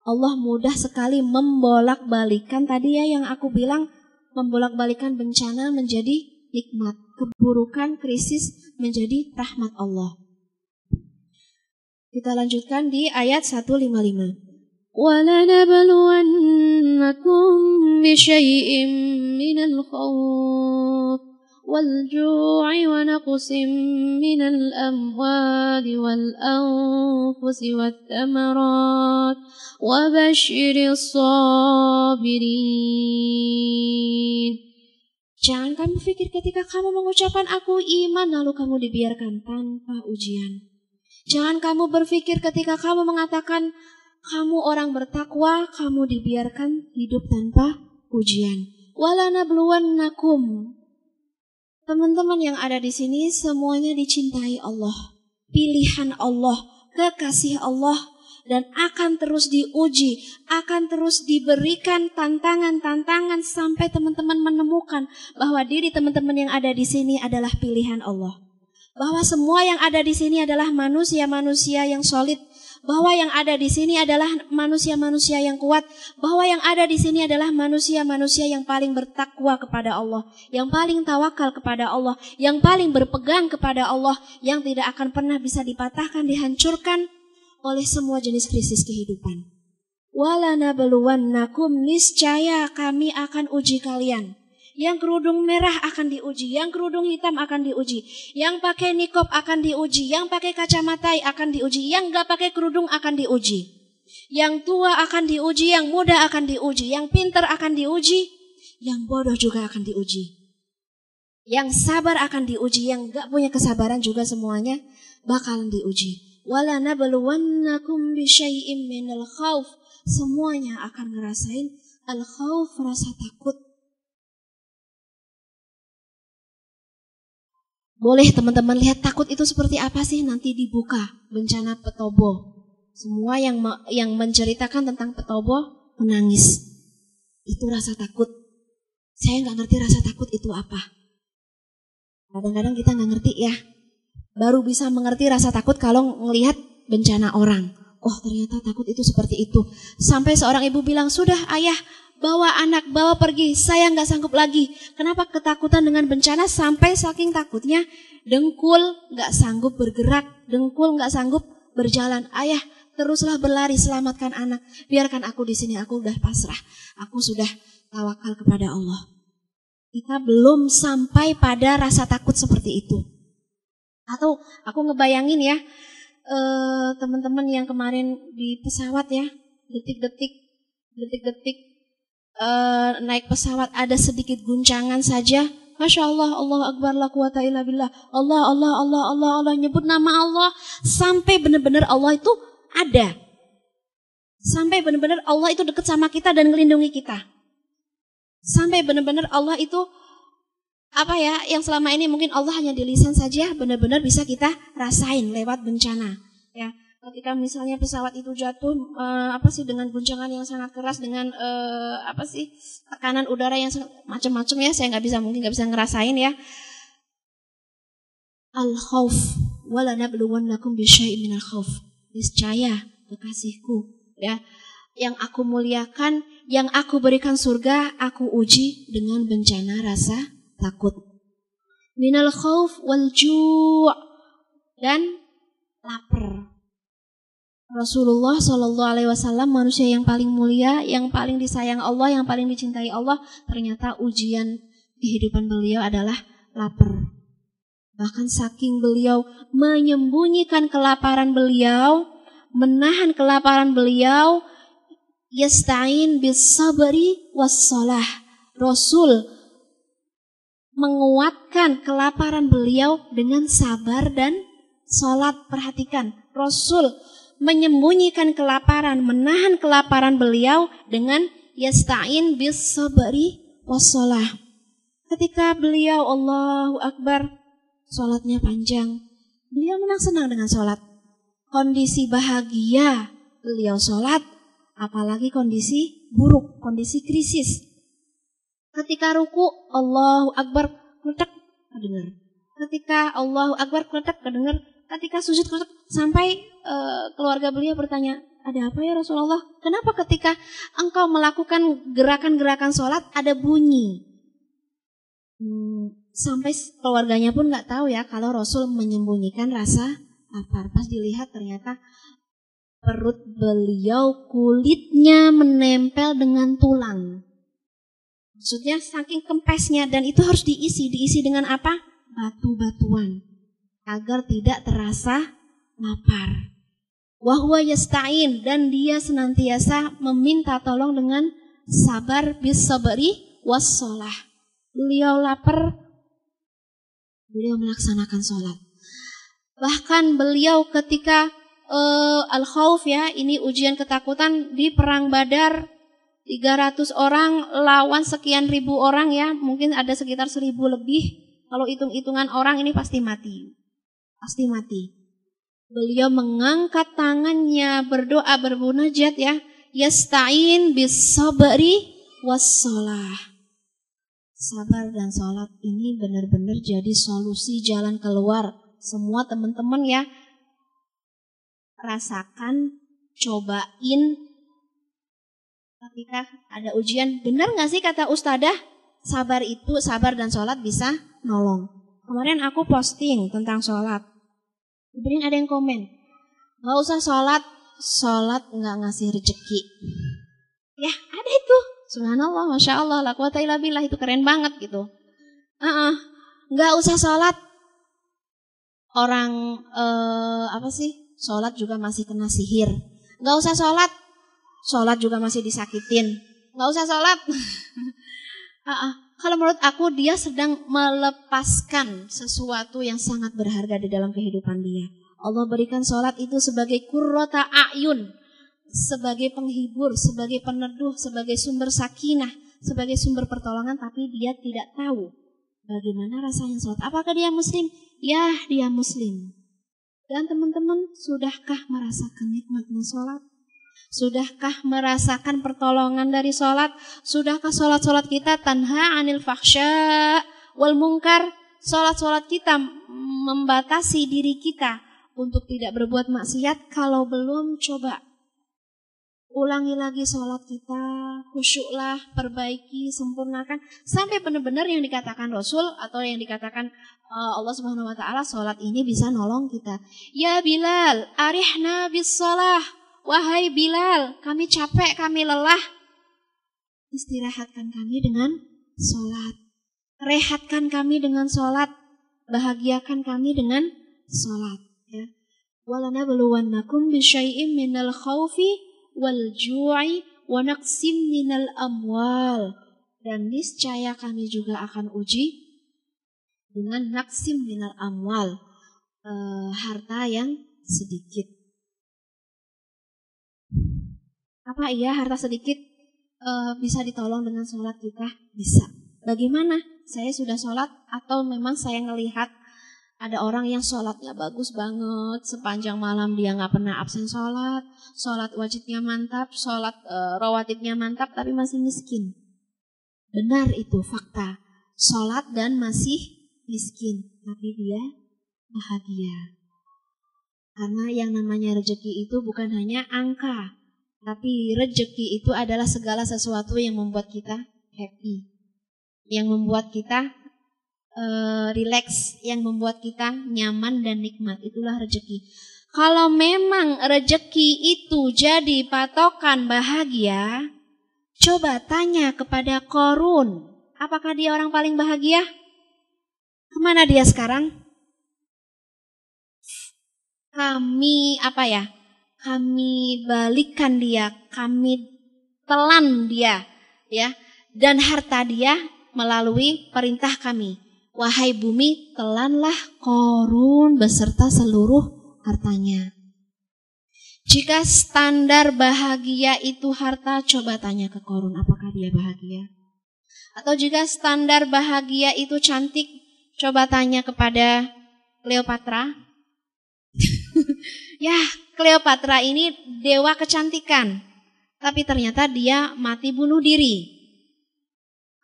Allah mudah sekali membolak-balikan tadi ya yang aku bilang membolak-balikan bencana menjadi nikmat, keburukan, krisis menjadi rahmat Allah. Kita lanjutkan di ayat 155. ولنبلونكم بشيء من الخوف والجوع ونقص من الأموال والأنفس والثمرات وبشر الصابرين Jangan kamu pikir ketika kamu mengucapkan aku iman lalu kamu dibiarkan tanpa ujian. Jangan kamu berpikir ketika kamu mengatakan kamu orang bertakwa, kamu dibiarkan hidup tanpa ujian. Walana nakum. Teman-teman yang ada di sini semuanya dicintai Allah. Pilihan Allah, kekasih Allah dan akan terus diuji, akan terus diberikan tantangan-tantangan sampai teman-teman menemukan bahwa diri teman-teman yang ada di sini adalah pilihan Allah. Bahwa semua yang ada di sini adalah manusia-manusia yang solid, bahwa yang ada di sini adalah manusia-manusia yang kuat, bahwa yang ada di sini adalah manusia-manusia yang paling bertakwa kepada Allah, yang paling tawakal kepada Allah, yang paling berpegang kepada Allah, yang tidak akan pernah bisa dipatahkan, dihancurkan oleh semua jenis krisis kehidupan. Walana nakum niscaya kami akan uji kalian yang kerudung merah akan diuji, yang kerudung hitam akan diuji, yang pakai nikop akan diuji, yang pakai kacamata akan diuji, yang gak pakai kerudung akan diuji. Yang tua akan diuji, yang muda akan diuji, yang pinter akan diuji, yang bodoh juga akan diuji. Yang sabar akan diuji, yang gak punya kesabaran juga semuanya bakalan diuji. Wala nabluwannakum bisyai'im minal khawf. Semuanya akan ngerasain al-khawf, rasa takut Boleh teman-teman lihat takut itu seperti apa sih nanti dibuka bencana petobo. Semua yang yang menceritakan tentang petobo menangis. Itu rasa takut. Saya nggak ngerti rasa takut itu apa. Kadang-kadang kita nggak ngerti ya. Baru bisa mengerti rasa takut kalau melihat bencana orang. Oh ternyata takut itu seperti itu. Sampai seorang ibu bilang, sudah ayah bawa anak, bawa pergi, saya nggak sanggup lagi. Kenapa ketakutan dengan bencana sampai saking takutnya dengkul nggak sanggup bergerak, dengkul nggak sanggup berjalan. Ayah, teruslah berlari, selamatkan anak. Biarkan aku di sini, aku udah pasrah. Aku sudah tawakal kepada Allah. Kita belum sampai pada rasa takut seperti itu. Atau aku ngebayangin ya, eh, teman-teman yang kemarin di pesawat ya, detik-detik, detik-detik uh, naik pesawat ada sedikit guncangan saja, Masya Allah, Allah Akbar, la quwata illa billah. Allah, Allah, Allah, Allah, Allah, nyebut nama Allah. Sampai benar-benar Allah itu ada. Sampai benar-benar Allah itu dekat sama kita dan melindungi kita. Sampai benar-benar Allah itu apa ya yang selama ini mungkin Allah hanya di lisan saja benar-benar bisa kita rasain lewat bencana ya ketika misalnya pesawat itu jatuh uh, apa sih dengan guncangan yang sangat keras dengan uh, apa sih tekanan udara yang macam-macam ya saya nggak bisa mungkin nggak bisa ngerasain ya. Al khauf wala nabluwannakum bisyai'in minal khauf niscaya kekasihku ya. Yang aku muliakan yang aku berikan surga aku uji dengan bencana rasa takut. Minal khauf wal ju' dan lapar Rasulullah Shallallahu Alaihi Wasallam manusia yang paling mulia, yang paling disayang Allah, yang paling dicintai Allah, ternyata ujian kehidupan beliau adalah lapar. Bahkan saking beliau menyembunyikan kelaparan beliau, menahan kelaparan beliau, yastain bis sabri wassalah. Rasul menguatkan kelaparan beliau dengan sabar dan sholat. Perhatikan, Rasul menyembunyikan kelaparan, menahan kelaparan beliau dengan yasta'in bis sabri wassalah. Ketika beliau Allahu Akbar, sholatnya panjang. Beliau memang senang dengan sholat. Kondisi bahagia beliau sholat, apalagi kondisi buruk, kondisi krisis. Ketika ruku, Allahu Akbar, kletek, kedengar. Ketika Allahu Akbar, kletek, kedengar ketika sujud sampai uh, keluarga beliau bertanya, ada apa ya Rasulullah? Kenapa ketika engkau melakukan gerakan-gerakan sholat ada bunyi? Hmm, Sampai keluarganya pun nggak tahu ya kalau Rasul menyembunyikan rasa lapar. Pas dilihat ternyata perut beliau kulitnya menempel dengan tulang. Maksudnya saking kempesnya dan itu harus diisi. Diisi dengan apa? Batu-batuan. Agar tidak terasa lapar. Wahwa yasta'in dan dia senantiasa meminta tolong dengan sabar bis sabari wassalah. Beliau lapar, beliau melaksanakan sholat. Bahkan beliau ketika uh, al-khawf ya, ini ujian ketakutan di perang Badar 300 orang lawan sekian ribu orang ya, mungkin ada sekitar seribu lebih. Kalau hitung-hitungan orang ini pasti mati. Pasti mati. Beliau mengangkat tangannya berdoa berbunajat ya. Yasta'in bis sabri wassalah sabar dan sholat ini benar-benar jadi solusi jalan keluar. Semua teman-teman ya, rasakan, cobain ketika ada ujian. Benar nggak sih kata Ustadah? Sabar itu, sabar dan sholat bisa nolong. Kemarin aku posting tentang sholat. Kemudian ada yang komen, nggak usah sholat, sholat nggak ngasih rezeki. Ya ada itu, Subhanallah, masya Allah, la quwata illa billah itu keren banget gitu. Uh -uh. Nggak usah sholat. Orang uh, apa sih? Sholat juga masih kena sihir. Nggak usah sholat. Sholat juga masih disakitin. Nggak usah sholat. uh -uh. Kalau menurut aku dia sedang melepaskan sesuatu yang sangat berharga di dalam kehidupan dia. Allah berikan sholat itu sebagai kurrota ayun sebagai penghibur, sebagai peneduh, sebagai sumber sakinah, sebagai sumber pertolongan, tapi dia tidak tahu bagaimana rasanya sholat. Apakah dia muslim? Ya, dia muslim. Dan teman-teman, sudahkah merasakan nikmatnya sholat? Sudahkah merasakan pertolongan dari sholat? Sudahkah sholat-sholat kita tanha anil faksha wal mungkar? Sholat-sholat kita membatasi diri kita untuk tidak berbuat maksiat kalau belum coba ulangi lagi sholat kita, khusyuklah, perbaiki, sempurnakan sampai benar-benar yang dikatakan Rasul atau yang dikatakan uh, Allah Subhanahu wa taala sholat ini bisa nolong kita. Ya Bilal, arihna bis sholah. Wahai Bilal, kami capek, kami lelah. Istirahatkan kami dengan sholat. Rehatkan kami dengan sholat. Bahagiakan kami dengan sholat. Ya. Walanabluwannakum bisyai'im minal khawfi wal ju'i wa naqsim minal amwal dan niscaya kami juga akan uji dengan naksim minal amwal e, harta yang sedikit apa iya harta sedikit e, bisa ditolong dengan sholat kita bisa bagaimana saya sudah sholat atau memang saya melihat ada orang yang sholatnya bagus banget, sepanjang malam dia nggak pernah absen sholat, sholat wajibnya mantap, sholat e, rawatibnya mantap, tapi masih miskin. Benar itu fakta. Sholat dan masih miskin, tapi dia bahagia. Karena yang namanya rejeki itu bukan hanya angka, tapi rejeki itu adalah segala sesuatu yang membuat kita happy, yang membuat kita uh, relax yang membuat kita nyaman dan nikmat. Itulah rezeki. Kalau memang rezeki itu jadi patokan bahagia, coba tanya kepada Korun, apakah dia orang paling bahagia? Ke mana dia sekarang? Kami apa ya? Kami balikan dia, kami telan dia, ya, dan harta dia melalui perintah kami. Wahai bumi, telanlah korun beserta seluruh hartanya. Jika standar bahagia itu harta, coba tanya ke korun apakah dia bahagia. Atau jika standar bahagia itu cantik, coba tanya kepada Cleopatra. ya, Cleopatra ini dewa kecantikan. Tapi ternyata dia mati bunuh diri.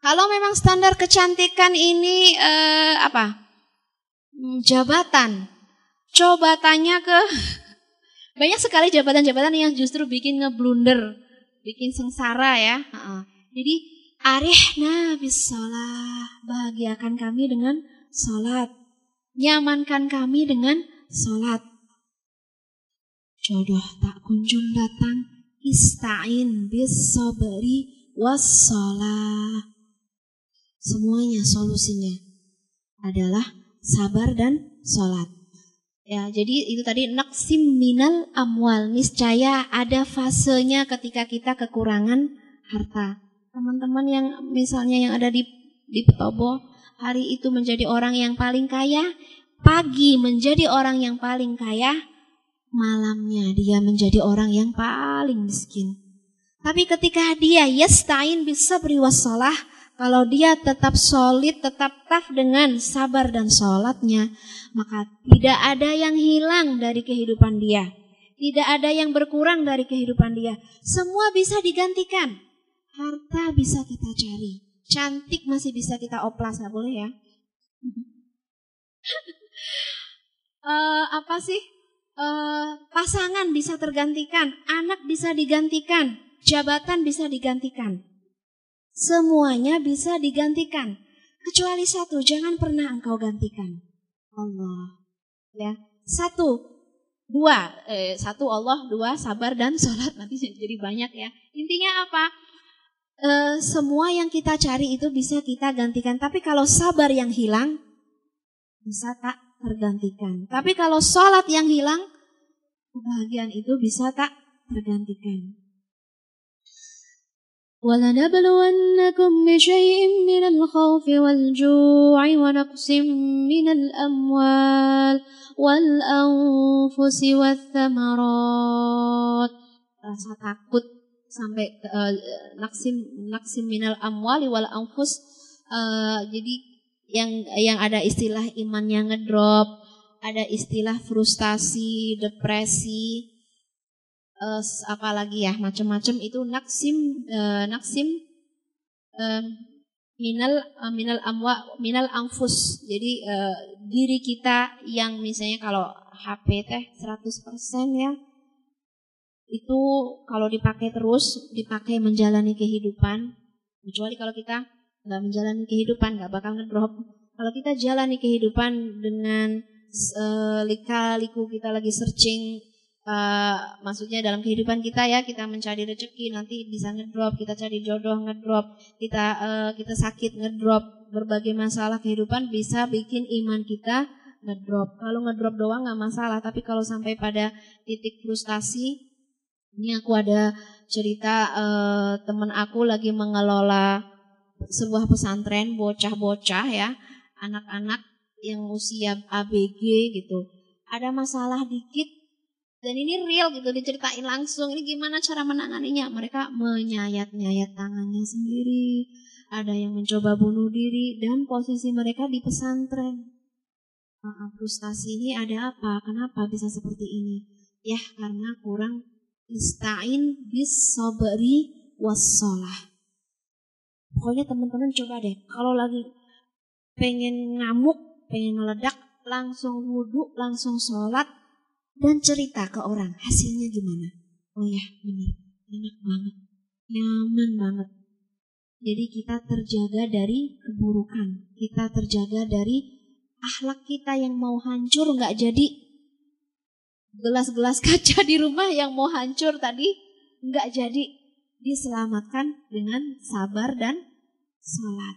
Kalau memang standar kecantikan ini eh, apa? Hmm, jabatan. Coba tanya ke banyak sekali jabatan-jabatan yang justru bikin ngeblunder, bikin sengsara ya. Jadi Arihna bis sholat. Bahagiakan kami dengan sholat. Nyamankan kami dengan sholat. Jodoh tak kunjung datang. Ista'in bis sabri was sholat. Semuanya solusinya adalah sabar dan sholat. Ya, jadi itu tadi naksim minal amwal. Niscaya ada fasenya ketika kita kekurangan harta. Teman-teman yang misalnya yang ada di di Petobo, hari itu menjadi orang yang paling kaya, pagi menjadi orang yang paling kaya, malamnya dia menjadi orang yang paling miskin. Tapi ketika dia yastain bisa beri wassalah, kalau dia tetap solid, tetap tough dengan sabar dan sholatnya, maka tidak ada yang hilang dari kehidupan dia. Tidak ada yang berkurang dari kehidupan dia. Semua bisa digantikan. Harta bisa kita cari. Cantik masih bisa kita oplas, nggak boleh ya? uh, apa sih? Uh, pasangan bisa tergantikan, anak bisa digantikan, jabatan bisa digantikan. Semuanya bisa digantikan. Kecuali satu, jangan pernah engkau gantikan. Allah. Ya, satu, dua, eh, satu Allah, dua sabar dan sholat. Nanti jadi banyak ya. Intinya apa? E, semua yang kita cari itu bisa kita gantikan. Tapi kalau sabar yang hilang, bisa tak tergantikan. Tapi kalau sholat yang hilang, kebahagiaan itu bisa tak tergantikan. ولنبلونكم بشيء من الخوف والجوع ونقص من الأموال والأنفس والثمرات rasa takut sampai uh, naksim naksim minal amwali wal anfus uh, jadi yang yang ada istilah imannya ngedrop ada istilah frustasi depresi uh, apa lagi ya macam-macam. Itu naksim uh, naksim uh, minal uh, minal amwa minal angfus jadi uh, diri kita yang misalnya kalau HP teh 100% ya itu kalau dipakai terus dipakai menjalani kehidupan kecuali kalau kita nggak menjalani kehidupan nggak bakal ngedrop. Kalau kita jalani kehidupan dengan uh, lika-liku kita lagi searching uh, maksudnya dalam kehidupan kita ya kita mencari rezeki nanti bisa ngedrop kita cari jodoh ngedrop kita uh, kita sakit ngedrop. Berbagai masalah kehidupan bisa bikin iman kita ngedrop. Kalau ngedrop doang nggak masalah tapi kalau sampai pada titik frustasi ini aku ada cerita uh, temen aku lagi mengelola sebuah pesantren bocah-bocah ya anak-anak yang usia ABG gitu. Ada masalah dikit dan ini real gitu diceritain langsung. Ini gimana cara menanganinya? Mereka menyayat-nyayat tangannya sendiri ada yang mencoba bunuh diri dan posisi mereka di pesantren. Maaf, frustasi ini ada apa? Kenapa bisa seperti ini? Ya karena kurang istain bis wassalah pokoknya teman-teman coba deh kalau lagi pengen ngamuk pengen meledak langsung wudhu langsung sholat dan cerita ke orang hasilnya gimana. Oh ya benar, enak banget, nyaman banget. Jadi kita terjaga dari keburukan, kita terjaga dari akhlak kita yang mau hancur nggak jadi gelas-gelas kaca di rumah yang mau hancur tadi nggak jadi diselamatkan dengan sabar dan salat.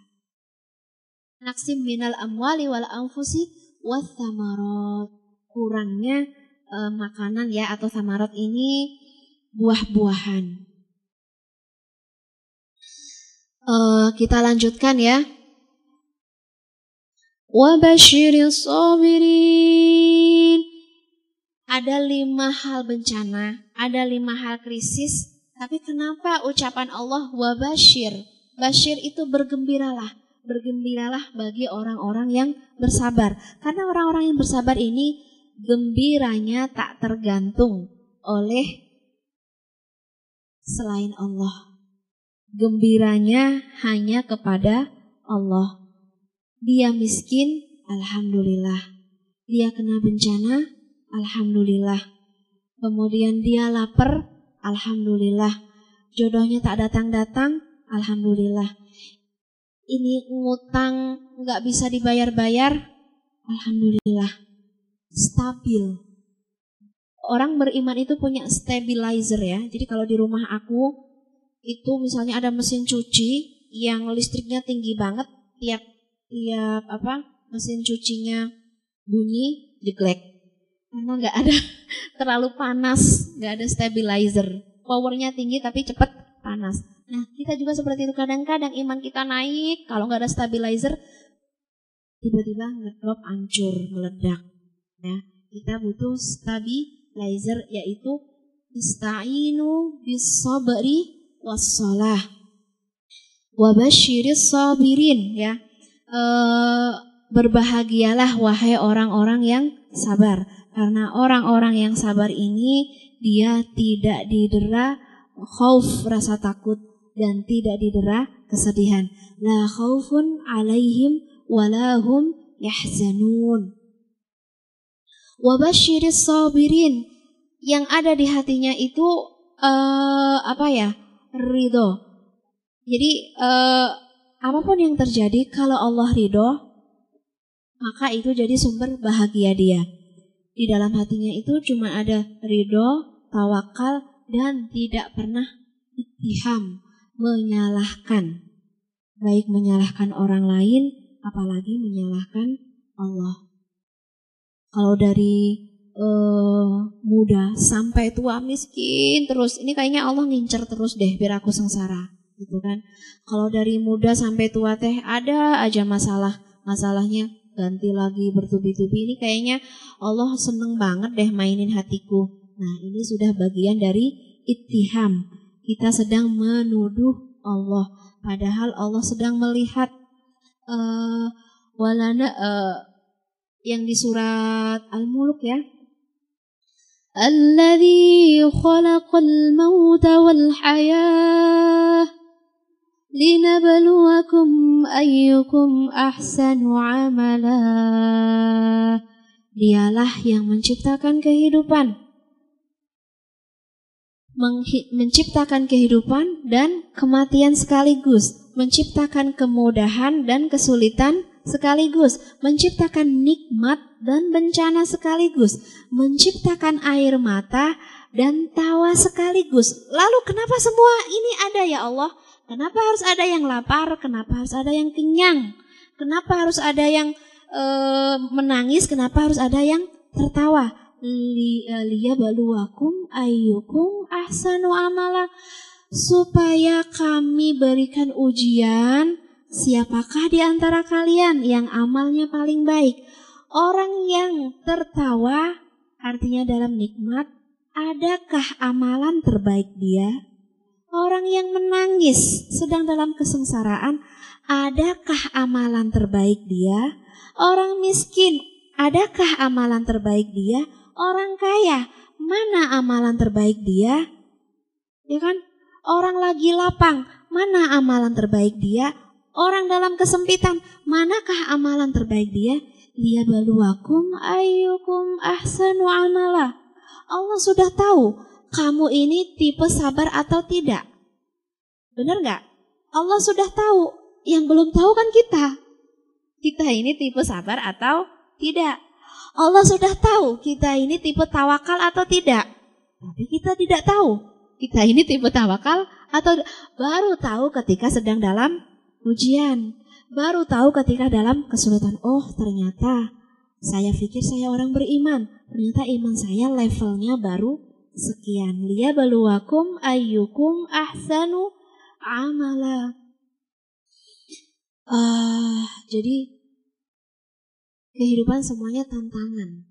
Naksim minal amwali wal anfusi wathamarat. Kurangnya uh, makanan ya atau samarot ini buah-buahan. Uh, kita lanjutkan ya. sabirin. Ada lima hal bencana, ada lima hal krisis, tapi kenapa ucapan Allah wabashir? Bashir itu bergembiralah, bergembiralah bagi orang-orang yang bersabar. Karena orang-orang yang bersabar ini gembiranya tak tergantung oleh selain Allah. Gembiranya hanya kepada Allah. Dia miskin, alhamdulillah. Dia kena bencana, alhamdulillah. Kemudian dia lapar, alhamdulillah. Jodohnya tak datang-datang, Alhamdulillah. Ini ngutang nggak bisa dibayar-bayar, Alhamdulillah. Stabil. Orang beriman itu punya stabilizer ya. Jadi kalau di rumah aku itu misalnya ada mesin cuci yang listriknya tinggi banget, tiap tiap apa mesin cucinya bunyi jeglek karena nggak ada terlalu panas, nggak ada stabilizer. Powernya tinggi tapi cepat panas. Nah, kita juga seperti itu. Kadang-kadang iman kita naik, kalau nggak ada stabilizer, tiba-tiba ngedrop, hancur, meledak. Ya, kita butuh stabilizer, yaitu ista'inu bis sabri wassalah. Wabashiris sabirin, ya. E, berbahagialah wahai orang-orang yang sabar. Karena orang-orang yang sabar ini, dia tidak didera khauf rasa takut dan tidak didera kesedihan. La khaufun alaihim walahum yahzanun. Wabashiris sabirin yang ada di hatinya itu uh, apa ya ridho. Jadi uh, apa pun yang terjadi kalau Allah ridho maka itu jadi sumber bahagia dia. Di dalam hatinya itu cuma ada ridho, tawakal, dan tidak pernah ittiham, menyalahkan. Baik menyalahkan orang lain, apalagi menyalahkan Allah. Kalau dari uh, muda sampai tua miskin terus, ini kayaknya Allah ngincer terus deh biar aku sengsara, gitu kan? Kalau dari muda sampai tua teh ada aja masalah, masalahnya ganti lagi bertubi-tubi. Ini kayaknya Allah seneng banget deh mainin hatiku. Nah ini sudah bagian dari ittiham, kita sedang menuduh Allah padahal Allah sedang melihat uh, walana uh, yang di surat Al-Mulk ya الذي خلق الموت والحياة لنبلوكم أيكم أحسن عملا Dialah yang menciptakan kehidupan menciptakan kehidupan dan kematian sekaligus, menciptakan kemudahan dan kesulitan sekaligus, menciptakan nikmat dan bencana sekaligus, menciptakan air mata dan tawa sekaligus. Lalu kenapa semua ini ada ya Allah? Kenapa harus ada yang lapar? Kenapa harus ada yang kenyang? Kenapa harus ada yang e, menangis? Kenapa harus ada yang tertawa? liya baluakum ayyukum ahsanu amala supaya kami berikan ujian siapakah di antara kalian yang amalnya paling baik orang yang tertawa artinya dalam nikmat adakah amalan terbaik dia orang yang menangis sedang dalam kesengsaraan adakah amalan terbaik dia orang miskin adakah amalan terbaik dia Orang kaya, mana amalan terbaik dia? Ya kan? Orang lagi lapang, mana amalan terbaik dia? Orang dalam kesempitan, manakah amalan terbaik dia? Dia baluakum ayyukum ahsanu amala. Allah sudah tahu kamu ini tipe sabar atau tidak. Benar nggak? Allah sudah tahu. Yang belum tahu kan kita. Kita ini tipe sabar atau tidak. Allah sudah tahu kita ini tipe tawakal atau tidak. Tapi kita tidak tahu kita ini tipe tawakal atau baru tahu ketika sedang dalam ujian. Baru tahu ketika dalam kesulitan. Oh ternyata saya pikir saya orang beriman. Ternyata iman saya levelnya baru sekian. Liya baluwakum ayyukum ahsanu amala. Uh, jadi kehidupan semuanya tantangan.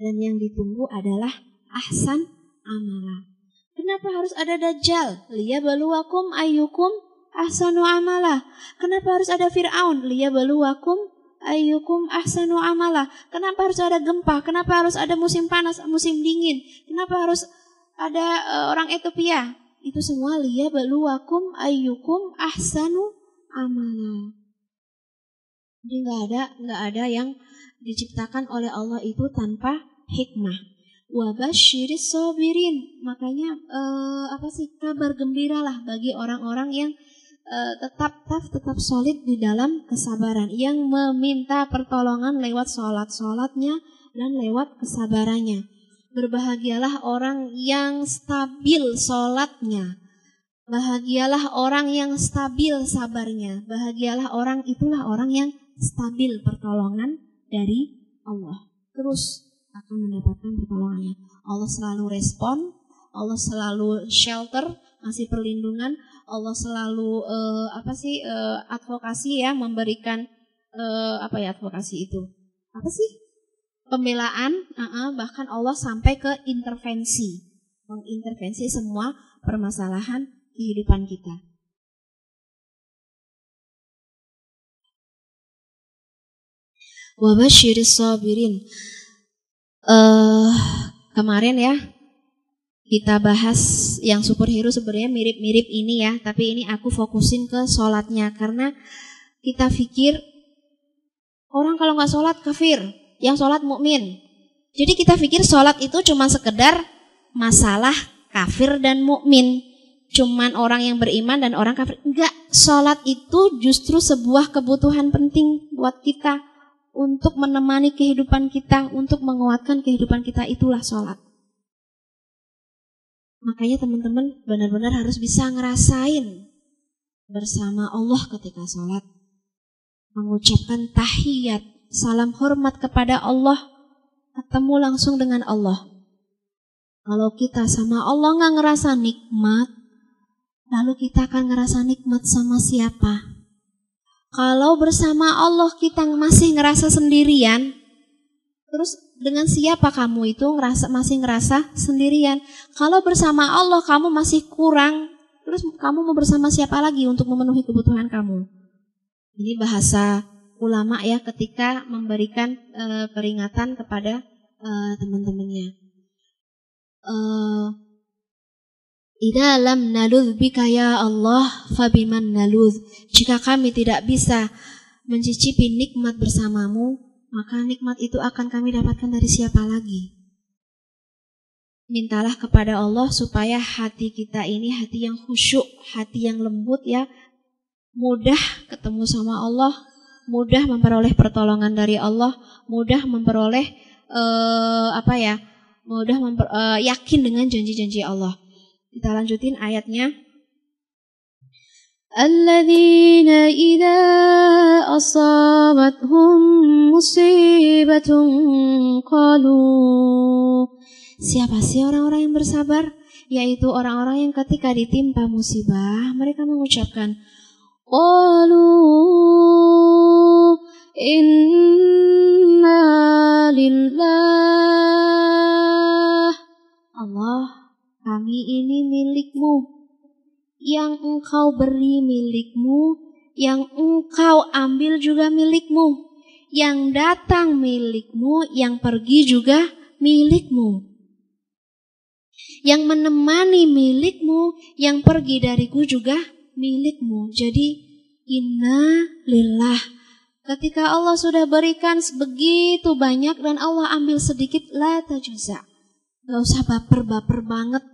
Dan yang ditunggu adalah ahsan amala. Kenapa harus ada dajjal? Liya baluwakum ayyukum ahsanu amala. Kenapa harus ada Fir'aun? Liya baluwakum ayyukum ahsanu amala. Kenapa harus ada gempa? Kenapa harus ada musim panas, musim dingin? Kenapa harus ada uh, orang Ethiopia? Itu semua liya baluwakum ayyukum ahsanu amala. Jadi nggak ada nggak ada yang diciptakan oleh Allah itu tanpa hikmah. Wabashiris sobirin. Makanya uh, apa sih kabar gembiralah bagi orang-orang yang uh, tetap tetap tetap solid di dalam kesabaran. Yang meminta pertolongan lewat sholat sholatnya dan lewat kesabarannya. Berbahagialah orang yang stabil sholatnya. Bahagialah orang yang stabil sabarnya. Bahagialah orang itulah orang yang stabil pertolongan dari Allah. Terus akan mendapatkan pertolongannya. Allah selalu respon Allah selalu shelter ngasih perlindungan Allah selalu uh, apa sih uh, advokasi ya memberikan uh, apa ya advokasi itu? Apa sih? Pembelaan uh -uh, bahkan Allah sampai ke intervensi. Mengintervensi semua permasalahan kehidupan kita. Wabashiris sabirin uh, kemarin ya kita bahas yang superhero sebenarnya mirip-mirip ini ya, tapi ini aku fokusin ke sholatnya karena kita pikir orang kalau nggak sholat kafir, yang sholat mukmin. Jadi kita pikir sholat itu cuma sekedar masalah kafir dan mukmin, cuman orang yang beriman dan orang kafir. Enggak, sholat itu justru sebuah kebutuhan penting buat kita untuk menemani kehidupan kita, untuk menguatkan kehidupan kita itulah sholat. Makanya teman-teman benar-benar harus bisa ngerasain bersama Allah ketika sholat. Mengucapkan tahiyat, salam hormat kepada Allah, ketemu langsung dengan Allah. Kalau kita sama Allah nggak ngerasa nikmat, lalu kita akan ngerasa nikmat sama siapa? Kalau bersama Allah kita masih ngerasa sendirian, terus dengan siapa kamu itu ngerasa masih ngerasa sendirian. Kalau bersama Allah kamu masih kurang, terus kamu mau bersama siapa lagi untuk memenuhi kebutuhan kamu? Ini bahasa ulama ya ketika memberikan e, peringatan kepada e, teman-temannya. E, Ida lam naluz bika ya Allah fabiman naluz. Jika kami tidak bisa mencicipi nikmat bersamamu, maka nikmat itu akan kami dapatkan dari siapa lagi? Mintalah kepada Allah supaya hati kita ini hati yang khusyuk, hati yang lembut ya, mudah ketemu sama Allah, mudah memperoleh pertolongan dari Allah, mudah memperoleh uh, apa ya, mudah memper, uh, yakin dengan janji-janji Allah. Kita lanjutin ayatnya. الذين إذا أصابتهم مصيبة قالوا Siapa sih orang-orang yang bersabar? Yaitu orang-orang yang ketika ditimpa musibah, mereka mengucapkan, Qalu inna lillah Allah, kami ini milikmu yang engkau beri milikmu, yang engkau ambil juga milikmu, yang datang milikmu, yang pergi juga milikmu. Yang menemani milikmu, yang pergi dariku juga milikmu. Jadi inna lillah. Ketika Allah sudah berikan begitu banyak dan Allah ambil sedikit, la tajuza. Gak usah baper-baper banget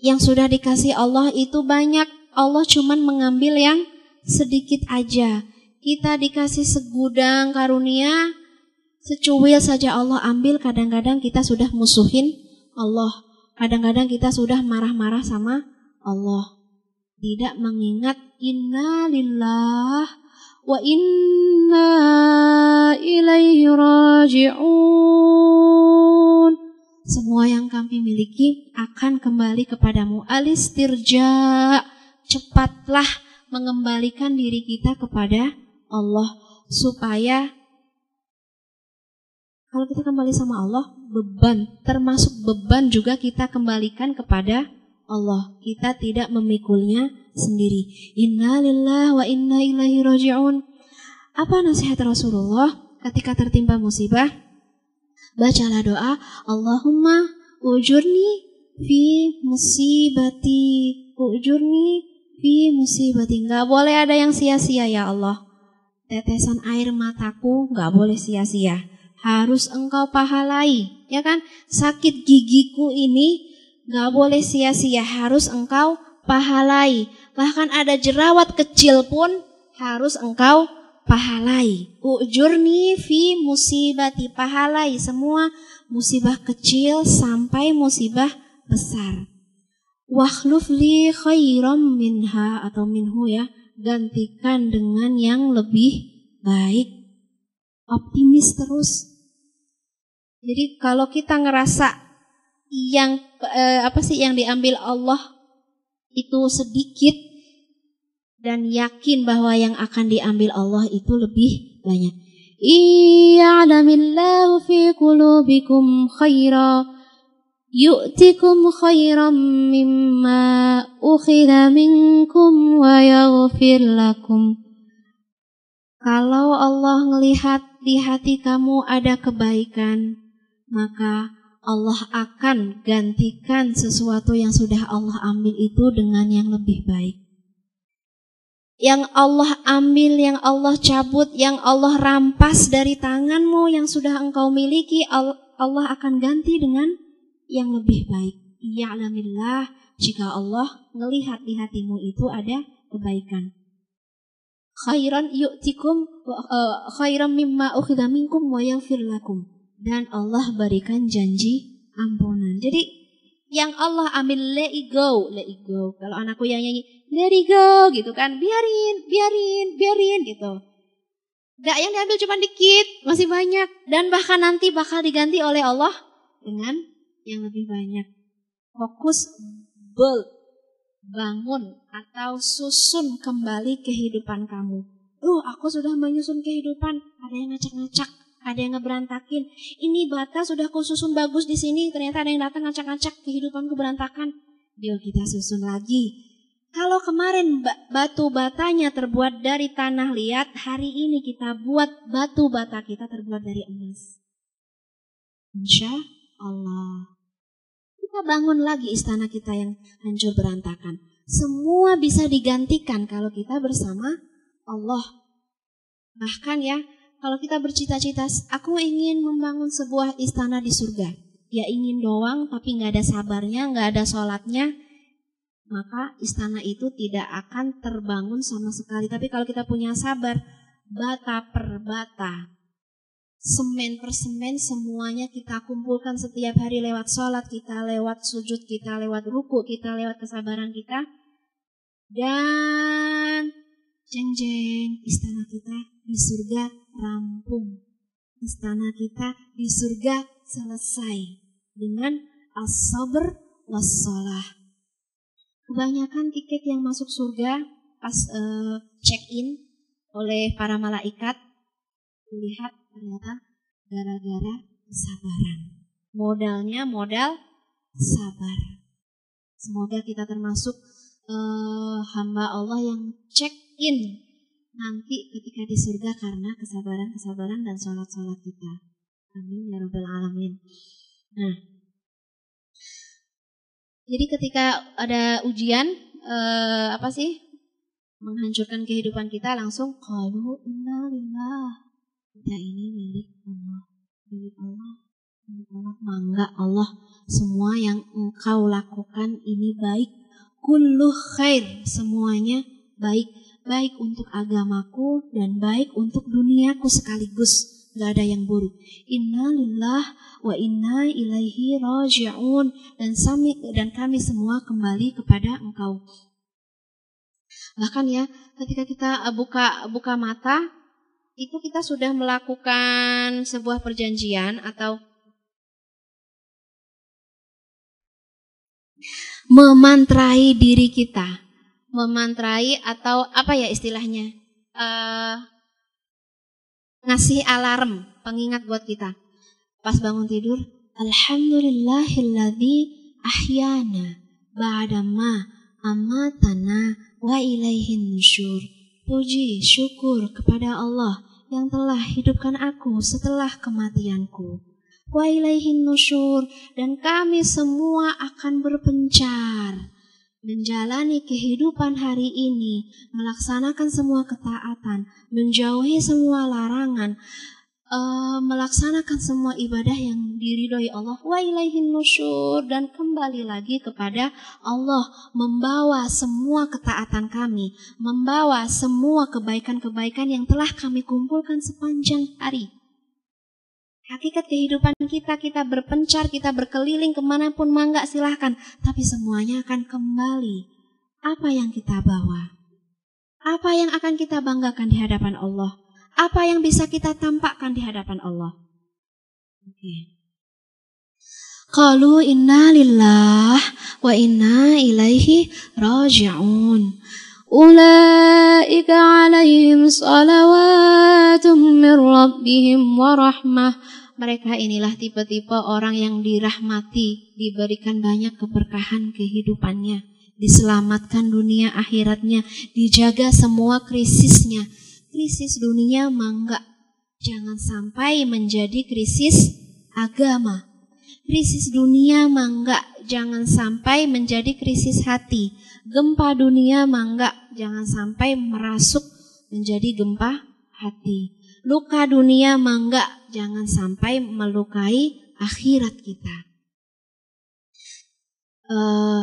yang sudah dikasih Allah itu banyak. Allah cuman mengambil yang sedikit aja. Kita dikasih segudang karunia, secuil saja Allah ambil. Kadang-kadang kita sudah musuhin Allah. Kadang-kadang kita sudah marah-marah sama Allah. Tidak mengingat inna lillah wa inna ilaihi raji'un. Semua yang kami miliki akan kembali kepadamu. Alistirja, cepatlah mengembalikan diri kita kepada Allah supaya kalau kita kembali sama Allah, beban termasuk beban juga kita kembalikan kepada Allah. Kita tidak memikulnya sendiri. Innalillah wa inna ilaihi raji'un. Apa nasihat Rasulullah ketika tertimpa musibah? Bacalah doa. Allahumma ujurni fi musibati. Ujurni fi musibati. Nggak boleh ada yang sia-sia ya Allah. Tetesan air mataku nggak boleh sia-sia. Harus engkau pahalai ya kan? Sakit gigiku ini nggak boleh sia-sia. Harus engkau pahalai. Bahkan ada jerawat kecil pun harus engkau pahalai. Ujurni fi musibati pahalai semua musibah kecil sampai musibah besar. Wakhluf li khairam minha atau minhu ya. Gantikan dengan yang lebih baik. Optimis terus. Jadi kalau kita ngerasa yang eh, apa sih yang diambil Allah itu sedikit dan yakin bahwa yang akan diambil Allah itu lebih banyak. Iya'lamillahu fi qulubikum khaira yu'tikum khairan mimma ukhidha minkum wa yaghfir lakum. Kalau Allah melihat di hati kamu ada kebaikan, maka Allah akan gantikan sesuatu yang sudah Allah ambil itu dengan yang lebih baik. Yang Allah ambil, yang Allah cabut, yang Allah rampas dari tanganmu yang sudah engkau miliki, Allah akan ganti dengan yang lebih baik. Ya'lamillah jika Allah melihat di hatimu itu ada kebaikan. Khairan yu'tikum uh, khairan mimma ukhidha minkum wa yaghfir lakum. Dan Allah berikan janji ampunan. Jadi yang Allah ambil let it go, let it go. Kalau anakku yang nyanyi let it go gitu kan, biarin, biarin, biarin gitu. Gak yang diambil cuma dikit, masih banyak. Dan bahkan nanti bakal diganti oleh Allah dengan yang lebih banyak. Fokus build, bangun atau susun kembali kehidupan kamu. Duh, aku sudah menyusun kehidupan, ada yang ngacak-ngacak, ada yang ngeberantakin. Ini bata sudah aku susun bagus di sini, ternyata ada yang datang ngacak-ngacak, kehidupanku berantakan. Yuk kita susun lagi. Kalau kemarin batu batanya terbuat dari tanah liat, hari ini kita buat batu bata kita terbuat dari emas. Insya Allah kita bangun lagi istana kita yang hancur berantakan. Semua bisa digantikan kalau kita bersama Allah. Bahkan ya, kalau kita bercita-cita, aku ingin membangun sebuah istana di surga. Ya ingin doang, tapi nggak ada sabarnya, nggak ada sholatnya, maka istana itu tidak akan terbangun sama sekali. Tapi kalau kita punya sabar, bata per bata, semen per semen semuanya kita kumpulkan setiap hari lewat sholat kita, lewat sujud kita, lewat ruku kita, lewat kesabaran kita. Dan jeng jeng istana kita di surga rampung. Istana kita di surga selesai dengan as-sabr was-salah. Kebanyakan tiket yang masuk surga pas uh, check-in oleh para malaikat lihat ternyata gara-gara kesabaran. Modalnya modal sabar. Semoga kita termasuk uh, hamba Allah yang check in nanti ketika di surga karena kesabaran-kesabaran dan sholat-sholat kita. Amin ya rabbal alamin. Nah, jadi ketika ada ujian uh, apa sih menghancurkan kehidupan kita langsung qalu inna lillah kita ini milik Allah milik Allah milik Allah mangga Allah semua yang engkau lakukan ini baik kullu khair semuanya baik baik untuk agamaku dan baik untuk duniaku sekaligus Gak ada yang buruk. Inna lillah wa inna ilaihi raji'un. Dan kami, dan kami semua kembali kepada engkau. Bahkan ya, ketika kita buka buka mata, itu kita sudah melakukan sebuah perjanjian atau memantrai diri kita, memantrai atau apa ya istilahnya, uh, ngasih alarm, pengingat buat kita. Pas bangun tidur, Alhamdulillahilladzi ahyana ba'dama amatana wa ilaihin nusyur. Puji, syukur kepada Allah yang telah hidupkan aku setelah kematianku. Wa ilaihin nusyur dan kami semua akan berpencar menjalani kehidupan hari ini, melaksanakan semua ketaatan, menjauhi semua larangan, uh, melaksanakan semua ibadah yang diridhoi Allah. Wa ilaihin nusyur. Dan kembali lagi kepada Allah membawa semua ketaatan kami membawa semua kebaikan-kebaikan yang telah kami kumpulkan sepanjang hari Hakikat kehidupan kita, kita berpencar, kita berkeliling ke mana pun mangga silahkan. Tapi semuanya akan kembali. Apa yang kita bawa? Apa yang akan kita banggakan di hadapan Allah? Apa yang bisa kita tampakkan di hadapan Allah? Oke. Qalu inna lillah wa inna ilaihi raji'un. Alaihim salawatum min rabbihim wa rahmah. Mereka inilah tipe-tipe orang yang dirahmati, diberikan banyak keberkahan kehidupannya, diselamatkan dunia akhiratnya, dijaga semua krisisnya. Krisis dunia mangga, jangan sampai menjadi krisis agama. Krisis dunia mangga, jangan sampai menjadi krisis hati. Gempa dunia mangga, jangan sampai merasuk menjadi gempa hati. Luka dunia mangga, jangan sampai melukai akhirat kita. Uh,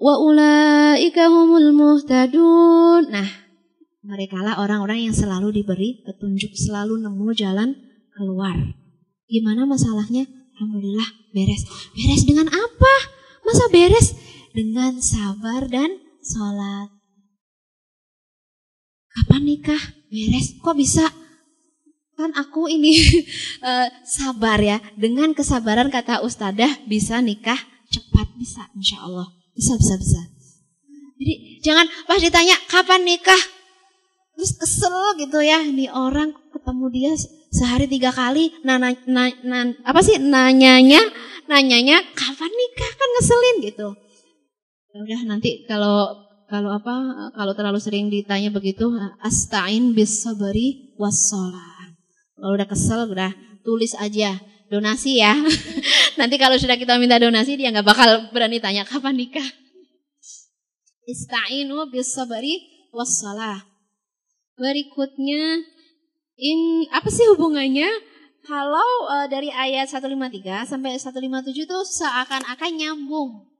wa ulaika humul muhtadun. Nah, mereka lah orang-orang yang selalu diberi petunjuk, selalu nemu jalan keluar. Gimana masalahnya? Alhamdulillah beres. Beres dengan apa? Masa beres? Dengan sabar dan sholat. Kapan nikah? Beres. Kok bisa? Kan aku ini uh, sabar ya. Dengan kesabaran kata ustadah bisa nikah cepat. Bisa insya Allah. Bisa, bisa, bisa. Jadi jangan pas ditanya kapan nikah. Terus kesel gitu ya. Nih orang ketemu dia sehari tiga kali nah, nah, nah apa sih nanyanya nanyanya kapan nikah kan ngeselin gitu udah nanti kalau kalau apa kalau terlalu sering ditanya begitu astain bis sabari wassalah kalau udah kesel udah tulis aja donasi ya. Nanti kalau sudah kita minta donasi dia nggak bakal berani tanya kapan nikah? Istainu bis sabari wassalah berikutnya in apa sih hubungannya? Kalau uh, dari ayat 153 sampai 157 tuh seakan-akan nyambung.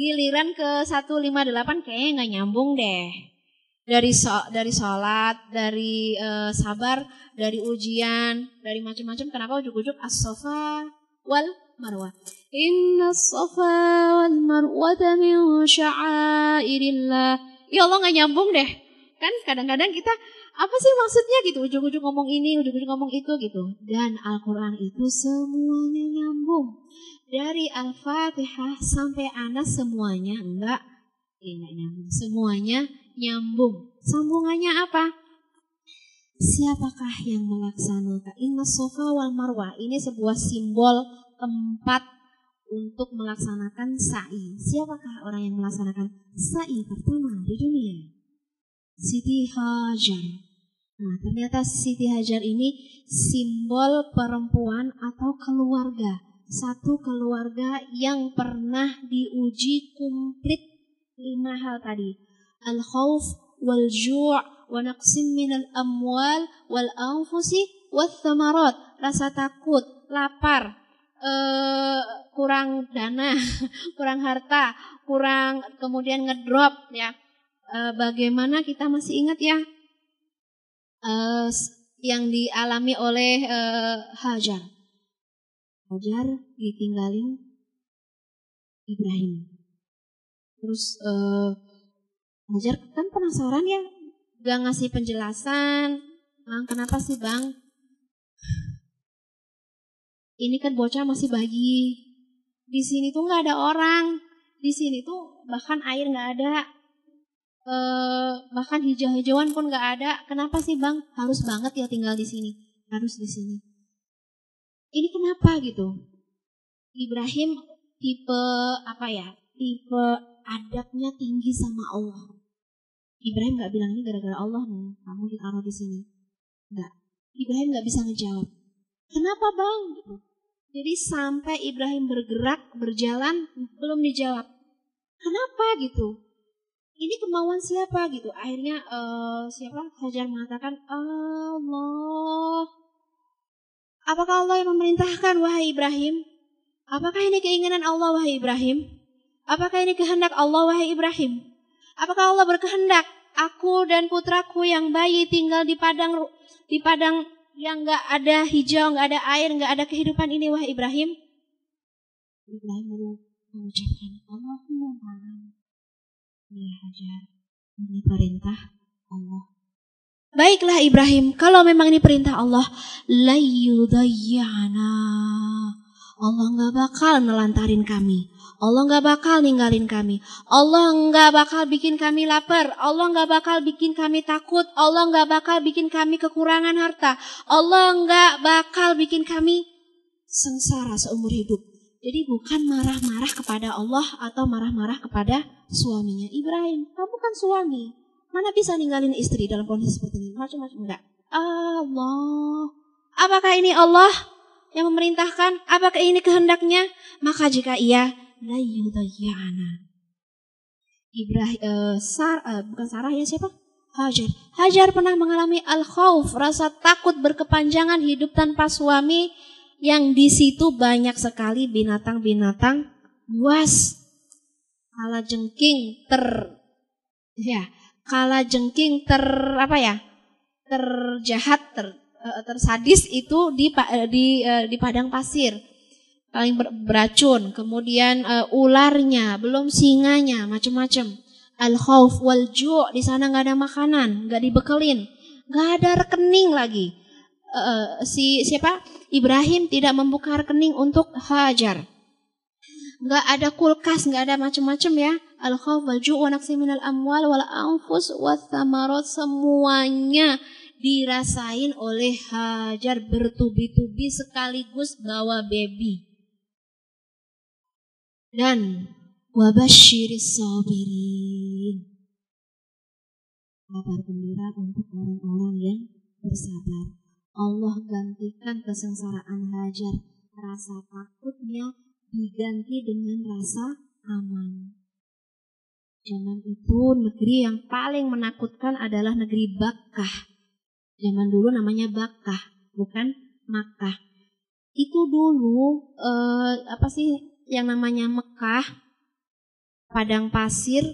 Giliran ke 158 kayaknya nggak nyambung deh. Dari so, dari sholat, dari uh, sabar, dari ujian, dari macam-macam. Kenapa ujuk-ujuk as-sofa wal marwah? Inna as-sofa wal marwah min sya'airillah. Ya Allah nggak nyambung deh. Kan kadang-kadang kita apa sih maksudnya gitu ujung-ujung ngomong ini ujung-ujung ngomong itu gitu dan Al-Quran itu semuanya nyambung dari Al-Fatihah sampai Anas semuanya enggak eh, enggak nyambung. Semuanya nyambung. Sambungannya apa? Siapakah yang melaksanakan? Inna Sofa wal Marwah ini sebuah simbol tempat untuk melaksanakan sa'i. Siapakah orang yang melaksanakan sa'i pertama di dunia? Siti Hajar. Nah, ternyata Siti Hajar ini simbol perempuan atau keluarga. Satu keluarga yang pernah diuji komplit lima hal tadi. Al-khawf wal ju' wa naqsim minal amwal wal anfusi wal thamarat. Rasa takut, lapar, uh, kurang dana, kurang harta, kurang kemudian ngedrop ya. Uh, bagaimana kita masih ingat ya uh, yang dialami oleh uh, Hajar. Hajar ditinggalin Ibrahim. Terus uh, Hajar kan penasaran ya, gak ngasih penjelasan. Bang, kenapa sih bang? Ini kan bocah masih bagi. Di sini tuh nggak ada orang. Di sini tuh bahkan air nggak ada eh, bahkan hijau-hijauan pun nggak ada. Kenapa sih bang harus banget ya tinggal di sini? Harus di sini. Ini kenapa gitu? Ibrahim tipe apa ya? Tipe adabnya tinggi sama Allah. Ibrahim nggak bilang ini gara-gara Allah nih, kamu ditaruh di sini. Enggak. Ibrahim nggak bisa ngejawab. Kenapa bang? Gitu. Jadi sampai Ibrahim bergerak, berjalan, belum dijawab. Kenapa gitu? ini kemauan siapa gitu akhirnya uh, siapa Hajar mengatakan Allah Apakah Allah yang memerintahkan wahai Ibrahim? Apakah ini keinginan Allah wahai Ibrahim? Apakah ini kehendak Allah wahai Ibrahim? Apakah Allah berkehendak aku dan putraku yang bayi tinggal di padang di padang yang nggak ada hijau, nggak ada air, nggak ada kehidupan ini wahai Ibrahim? Ibrahim mengucapkan Allahumma Ya Hajar, ini perintah Allah. Baiklah Ibrahim, kalau memang ini perintah Allah, la yudayyana. Allah nggak bakal nelantarin kami. Allah nggak bakal ninggalin kami. Allah nggak bakal bikin kami lapar. Allah nggak bakal bikin kami takut. Allah nggak bakal bikin kami kekurangan harta. Allah nggak bakal bikin kami sengsara seumur hidup. Jadi bukan marah-marah kepada Allah atau marah-marah kepada suaminya. Ibrahim, kamu kan suami. Mana bisa ninggalin istri dalam kondisi seperti ini? Macam-macam enggak. Allah. Apakah ini Allah yang memerintahkan? Apakah ini kehendaknya? Maka jika iya, la yudayyana. Ibrahim uh, Sar uh, bukan Sarah ya siapa? Hajar. Hajar pernah mengalami al-khauf, rasa takut berkepanjangan hidup tanpa suami yang di situ banyak sekali binatang-binatang buas. Kala jengking ter ya, kala jengking ter apa ya? terjahat, ter, uh, tersadis itu di di uh, di padang pasir paling ber beracun, kemudian uh, ularnya, belum singanya, macam-macam. Al khauf wal ju' di sana nggak ada makanan, nggak dibekelin, nggak ada rekening lagi. Uh, si siapa Ibrahim tidak membuka rekening untuk Hajar. Nggak ada kulkas, nggak ada macam-macam ya. Al khauf wal ju' wa minal amwal wal anfus wa thamarat semuanya dirasain oleh Hajar bertubi-tubi sekaligus bawa baby dan wabashiris sabirin. Kabar gembira untuk orang-orang yang bersabar. Allah gantikan kesengsaraan Hajar. Rasa takutnya diganti dengan rasa aman. Zaman itu negeri yang paling menakutkan adalah negeri Bakkah. Zaman dulu namanya Bakkah, bukan Makkah. Itu dulu eh, apa sih yang namanya Mekah, padang pasir,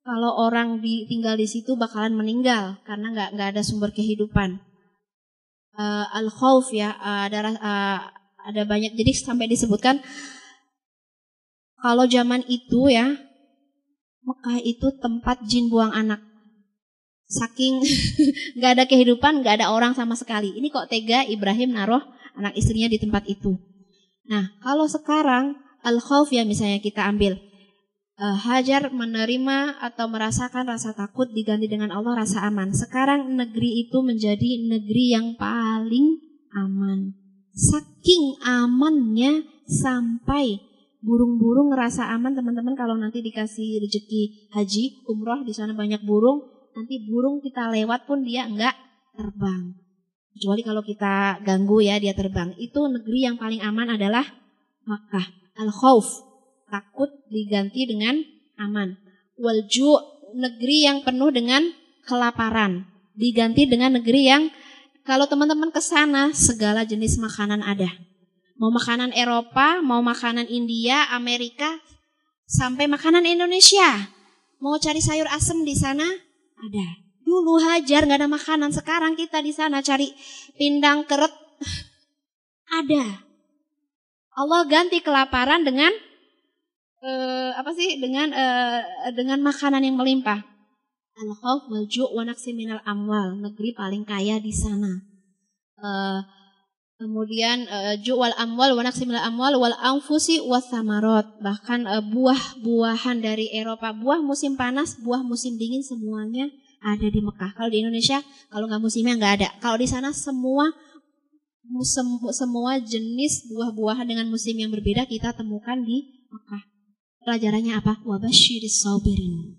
kalau orang di, tinggal di situ bakalan meninggal karena nggak nggak ada sumber kehidupan. Uh, al khauf ya uh, ada uh, ada banyak jadi sampai disebutkan kalau zaman itu ya Mekah itu tempat jin buang anak. Saking nggak ada kehidupan, nggak ada orang sama sekali. Ini kok tega Ibrahim naruh anak istrinya di tempat itu. Nah, kalau sekarang al-khauf ya misalnya kita ambil. Uh, Hajar menerima atau merasakan rasa takut diganti dengan Allah rasa aman. Sekarang negeri itu menjadi negeri yang paling aman. Saking amannya sampai burung-burung ngerasa aman teman-teman kalau nanti dikasih rezeki haji umroh di sana banyak burung nanti burung kita lewat pun dia enggak terbang kecuali kalau kita ganggu ya dia terbang itu negeri yang paling aman adalah Makkah al-khauf, takut diganti dengan aman. Walju, negeri yang penuh dengan kelaparan, diganti dengan negeri yang kalau teman-teman ke sana segala jenis makanan ada. Mau makanan Eropa, mau makanan India, Amerika, sampai makanan Indonesia. Mau cari sayur asem di sana? Ada. Dulu hajar nggak ada makanan, sekarang kita di sana cari pindang keret. Ada. Allah ganti kelaparan dengan uh, apa sih? Dengan uh, dengan makanan yang melimpah. Al khauf wal ju' wa amwal, negeri paling kaya di sana. Uh, kemudian uh, ju' wal amwal wa minal amwal wal anfusi was samarot. Bahkan uh, buah-buahan dari Eropa, buah musim panas, buah musim dingin semuanya ada di Mekah. Kalau di Indonesia, kalau nggak musimnya nggak ada. Kalau di sana semua semua jenis buah-buahan dengan musim yang berbeda kita temukan di Mekah. Pelajarannya apa? Wabashiris sabirin.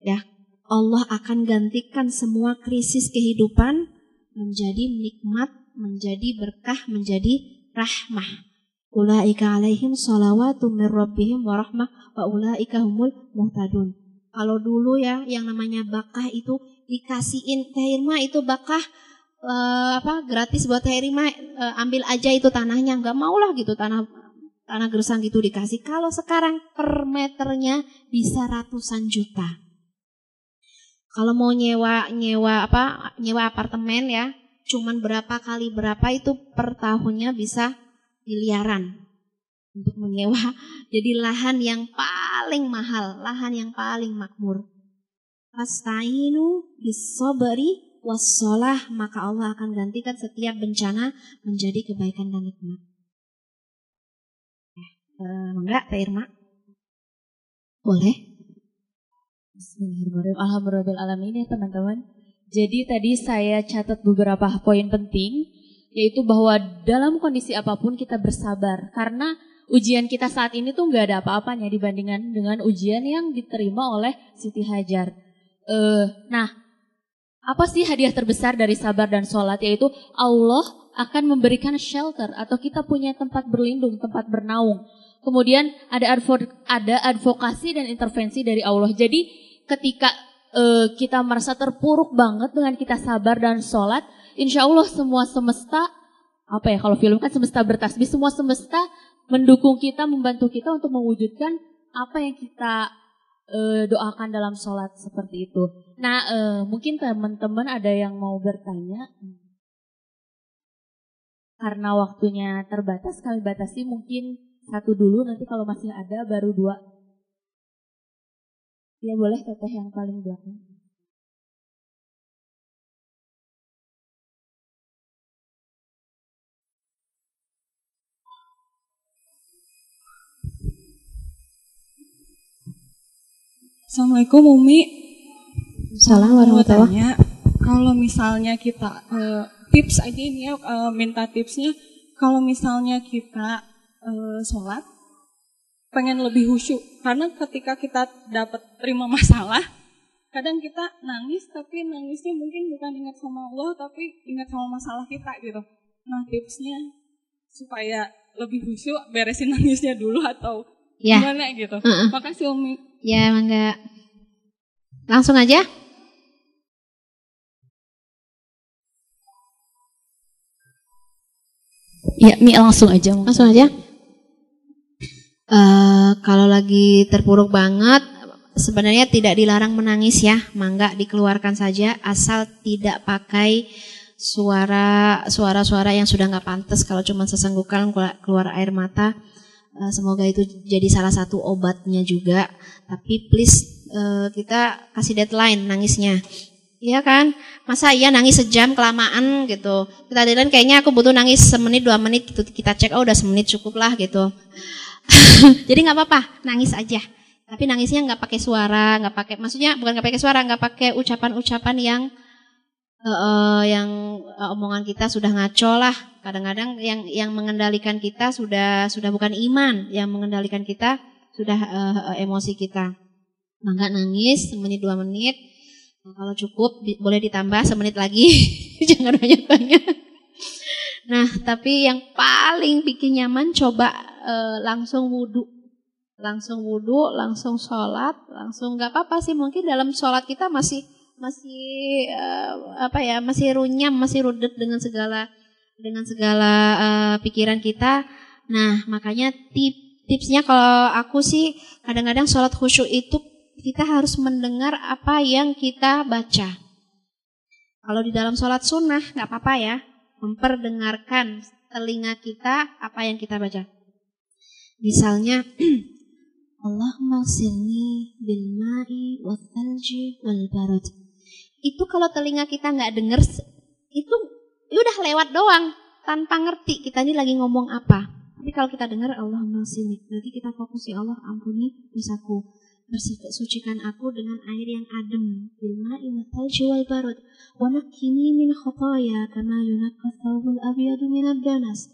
Ya, Allah akan gantikan semua krisis kehidupan menjadi nikmat, menjadi berkah, menjadi rahmah. Ulaika alaihim salawatu min rabbihim wa rahmah wa ulaika humul muhtadun. Kalau dulu ya yang namanya bakah itu dikasihin teh itu bakah uh, apa gratis buat Heri mah uh, ambil aja itu tanahnya nggak mau lah gitu tanah tanah gersang gitu dikasih kalau sekarang per meternya bisa ratusan juta kalau mau nyewa nyewa apa nyewa apartemen ya cuman berapa kali berapa itu per tahunnya bisa miliaran untuk menyewa jadi lahan yang paling mahal, lahan yang paling makmur. Fastainu bisobari wassalah maka Allah akan gantikan setiap bencana menjadi kebaikan dan nikmat. Eh, enggak, Teh Irma? Boleh? Bismillahirrahmanirrahim. Alhamdulillah ya teman-teman. Jadi tadi saya catat beberapa poin penting yaitu bahwa dalam kondisi apa pun kita bersabar karena ujian kita saat ini tuh nggak ada apa-apanya dibandingkan dengan ujian yang diterima oleh Siti Hajar. Uh, nah, apa sih hadiah terbesar dari sabar dan sholat? Yaitu Allah akan memberikan shelter atau kita punya tempat berlindung, tempat bernaung. Kemudian ada advo ada advokasi dan intervensi dari Allah. Jadi ketika uh, kita merasa terpuruk banget dengan kita sabar dan sholat, insya Allah semua semesta apa ya kalau film kan semesta bertasbih semua semesta mendukung kita, membantu kita untuk mewujudkan apa yang kita uh, doakan dalam sholat seperti itu. Nah, uh, mungkin teman-teman ada yang mau bertanya. Karena waktunya terbatas, kami batasi mungkin satu dulu, nanti kalau masih ada baru dua. Ya boleh teteh yang paling belakang. Assalamualaikum Umi. Salam warahmatullahi Kalau misalnya kita uh, tips aja ini ya uh, minta tipsnya. Kalau misalnya kita uh, sholat pengen lebih khusyuk karena ketika kita dapat terima masalah kadang kita nangis tapi nangisnya mungkin bukan ingat sama Allah tapi ingat sama masalah kita gitu. Nah tipsnya supaya lebih khusyuk beresin nangisnya dulu atau ya. gimana gitu. Uh -uh. Makasih Umi. Ya, mangga. Langsung aja. Ya, Mi langsung aja. Langsung aja. Uh, kalau lagi terpuruk banget, sebenarnya tidak dilarang menangis ya, mangga dikeluarkan saja, asal tidak pakai suara suara-suara yang sudah nggak pantas. Kalau cuma sesenggukan keluar air mata, uh, semoga itu jadi salah satu obatnya juga. Tapi please uh, kita kasih deadline nangisnya. Iya kan? Masa iya nangis sejam kelamaan gitu. Kita deadline kayaknya aku butuh nangis semenit dua menit gitu. Kita cek oh udah semenit cukup lah gitu. Jadi nggak apa-apa, nangis aja. Tapi nangisnya nggak pakai suara, nggak pakai, maksudnya bukan nggak pakai suara, nggak pakai ucapan-ucapan yang uh, yang uh, omongan kita sudah ngaco lah. Kadang-kadang yang yang mengendalikan kita sudah sudah bukan iman, yang mengendalikan kita sudah uh, emosi kita. Mangga nangis semenit dua menit. Nah, kalau cukup boleh ditambah semenit lagi. Jangan banyak-banyak. Nah, tapi yang paling bikin nyaman coba uh, langsung wudhu. Langsung wudhu, langsung sholat, langsung nggak apa-apa sih. Mungkin dalam sholat kita masih masih uh, apa ya masih runyam masih rudet dengan segala dengan segala uh, pikiran kita nah makanya tip tipsnya kalau aku sih kadang-kadang sholat khusyuk itu kita harus mendengar apa yang kita baca. Kalau di dalam sholat sunnah nggak apa-apa ya, memperdengarkan telinga kita apa yang kita baca. Misalnya, Allahumma silni bil ma'i wal thalji wal barad. Itu kalau telinga kita nggak dengar, itu udah lewat doang tanpa ngerti kita ini lagi ngomong apa. Tapi kalau kita dengar Allah sini, berarti kita fokus ya Allah ampuni dosaku. Bersihkan aku dengan air yang adem. Bilma imatal jual barud. Wanakini min khotaya kama yunakka thawbul abiyadu min danas.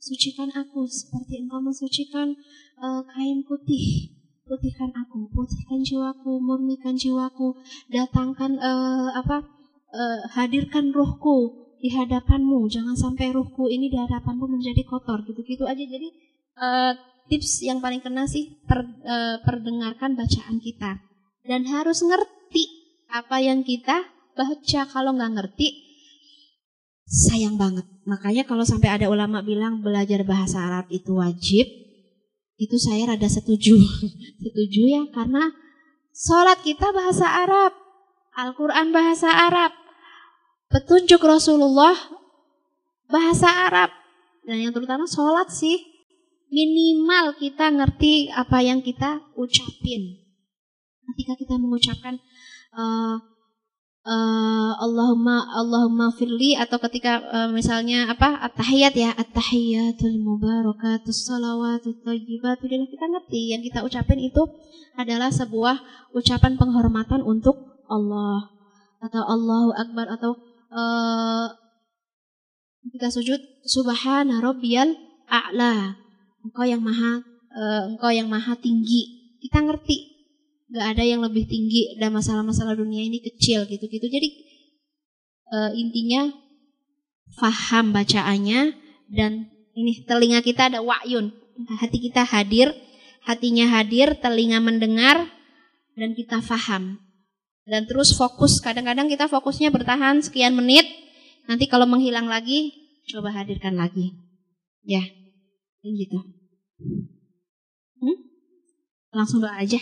Sucikan aku seperti engkau mensucikan uh, kain putih. Putihkan aku, putihkan jiwaku, murnikan jiwaku, datangkan uh, apa? Uh, hadirkan rohku di hadapanmu. Jangan sampai ruhku ini di hadapanmu menjadi kotor. Gitu-gitu aja. Jadi uh, tips yang paling kena sih per, uh, perdengarkan bacaan kita. Dan harus ngerti apa yang kita baca. Kalau nggak ngerti, sayang banget. Makanya kalau sampai ada ulama bilang belajar bahasa Arab itu wajib, itu saya rada setuju. setuju ya, karena sholat kita bahasa Arab, Al-Quran bahasa Arab, petunjuk Rasulullah bahasa Arab. Dan yang terutama sholat sih, minimal kita ngerti apa yang kita ucapin. Ketika kita mengucapkan uh, uh, Allahumma Allahumma firli atau ketika uh, misalnya apa at-tahiyat ya at-tahiyatul mubarakatus salawatut kita ngerti yang kita ucapin itu adalah sebuah ucapan penghormatan untuk Allah atau Allahu akbar atau uh, kita sujud subhana rabbiyal a'la engkau yang maha uh, engkau yang maha tinggi. Kita ngerti. Nggak ada yang lebih tinggi dan masalah-masalah dunia ini kecil gitu-gitu. Jadi uh, intinya faham bacaannya dan ini telinga kita ada wa'yun. Hati kita hadir hatinya hadir telinga mendengar dan kita faham. Dan terus fokus. Kadang-kadang kita fokusnya bertahan sekian menit nanti kalau menghilang lagi coba hadirkan lagi. Ya gitu? Langsung doa aja.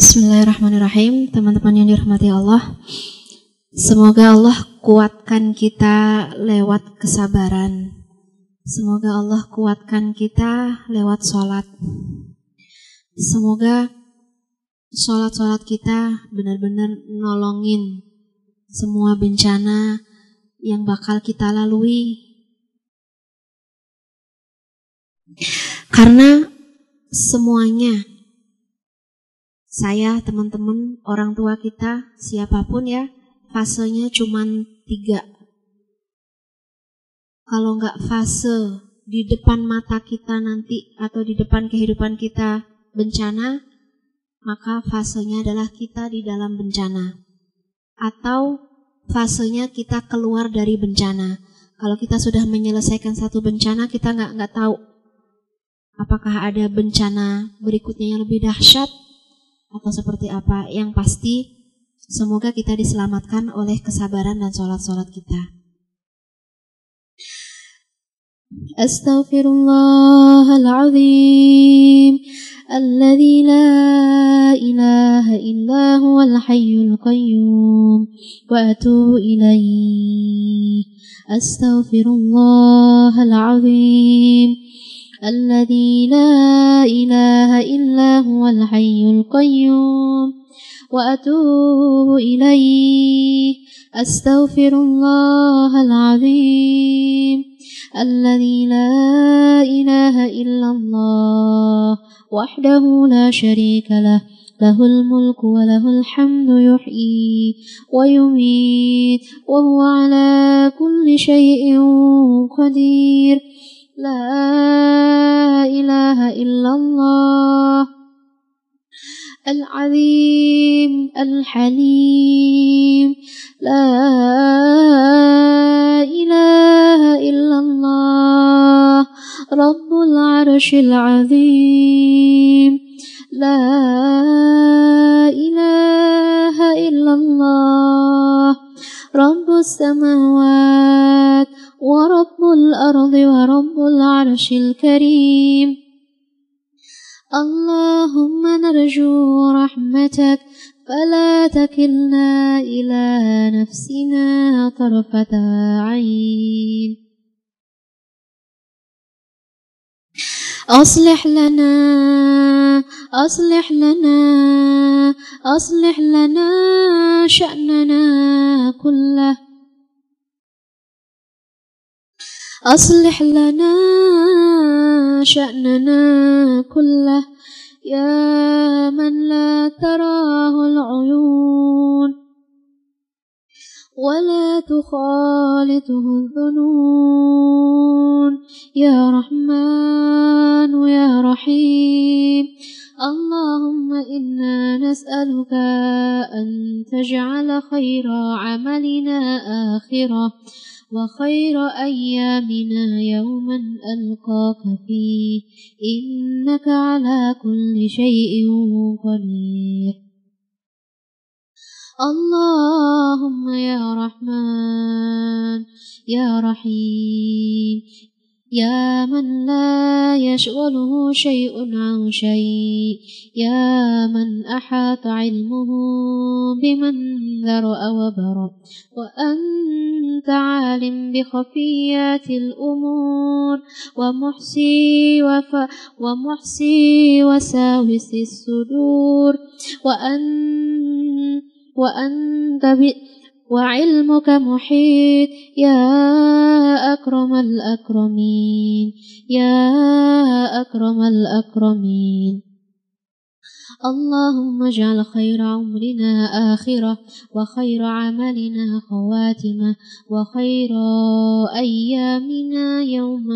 Bismillahirrahmanirrahim. Teman-teman yang dirahmati Allah Semoga Allah kuatkan kita lewat kesabaran Semoga Allah kuatkan kita lewat sholat Semoga sholat-sholat kita benar-benar nolongin semua bencana yang bakal kita lalui. Karena semuanya, saya, teman-teman, orang tua kita, siapa pun ya, fasenya cuma tiga. Kalau nggak fase di depan mata kita nanti atau di depan kehidupan kita bencana, maka fasenya adalah kita di dalam bencana. Atau fasenya kita keluar dari bencana. Kalau kita sudah menyelesaikan satu bencana, kita nggak nggak tahu apakah ada bencana berikutnya yang lebih dahsyat atau seperti apa. Yang pasti, semoga kita diselamatkan oleh kesabaran dan sholat-sholat kita. Astaghfirullahaladzim الذي لا إله إلا هو الحي القيوم وأتوب إليه أستغفر الله العظيم الذي لا إله إلا هو الحي القيوم وأتوب إليه أستغفر الله العظيم. الذي لا إله إلا الله وحده لا شريك له. له الملك وله الحمد يحيي ويميت وهو على كل شيء قدير. لا إله إلا الله العظيم الحليم. لا إله إلا الله رب العرش العظيم. لا إله إلا الله رب السماوات ورب الأرض ورب العرش الكريم. اللهم نرجو رحمتك فلا تكلنا إلى نفسنا طرفة عين. أصلح لنا أصلح لنا أصلح لنا شأننا كله. أصلح لنا شأننا كله. يا من لا تراه العيون ولا تخالطه الظنون. يا رحمن يا رحيم. اللهم إنا نسألك أن تجعل خير عملنا آخرة. وخير أيامنا يوما ألقاك فيه. إنك على كل شيء قدير. اللهم يا رحمن يا رحيم يا من لا يشغله شيء عن شيء يا من أحاط علمه بمن ذرأ وبرأ وأنت عالم بخفيات الأمور ومحسي, وف ومحسي وساوس الصدور وأن وأنت وعلمك محيط يا أكرم الأكرمين يا أكرم الأكرمين. اللهم اجعل خير عمرنا آخرة وخير عملنا خواتمة وخير أيامنا يوم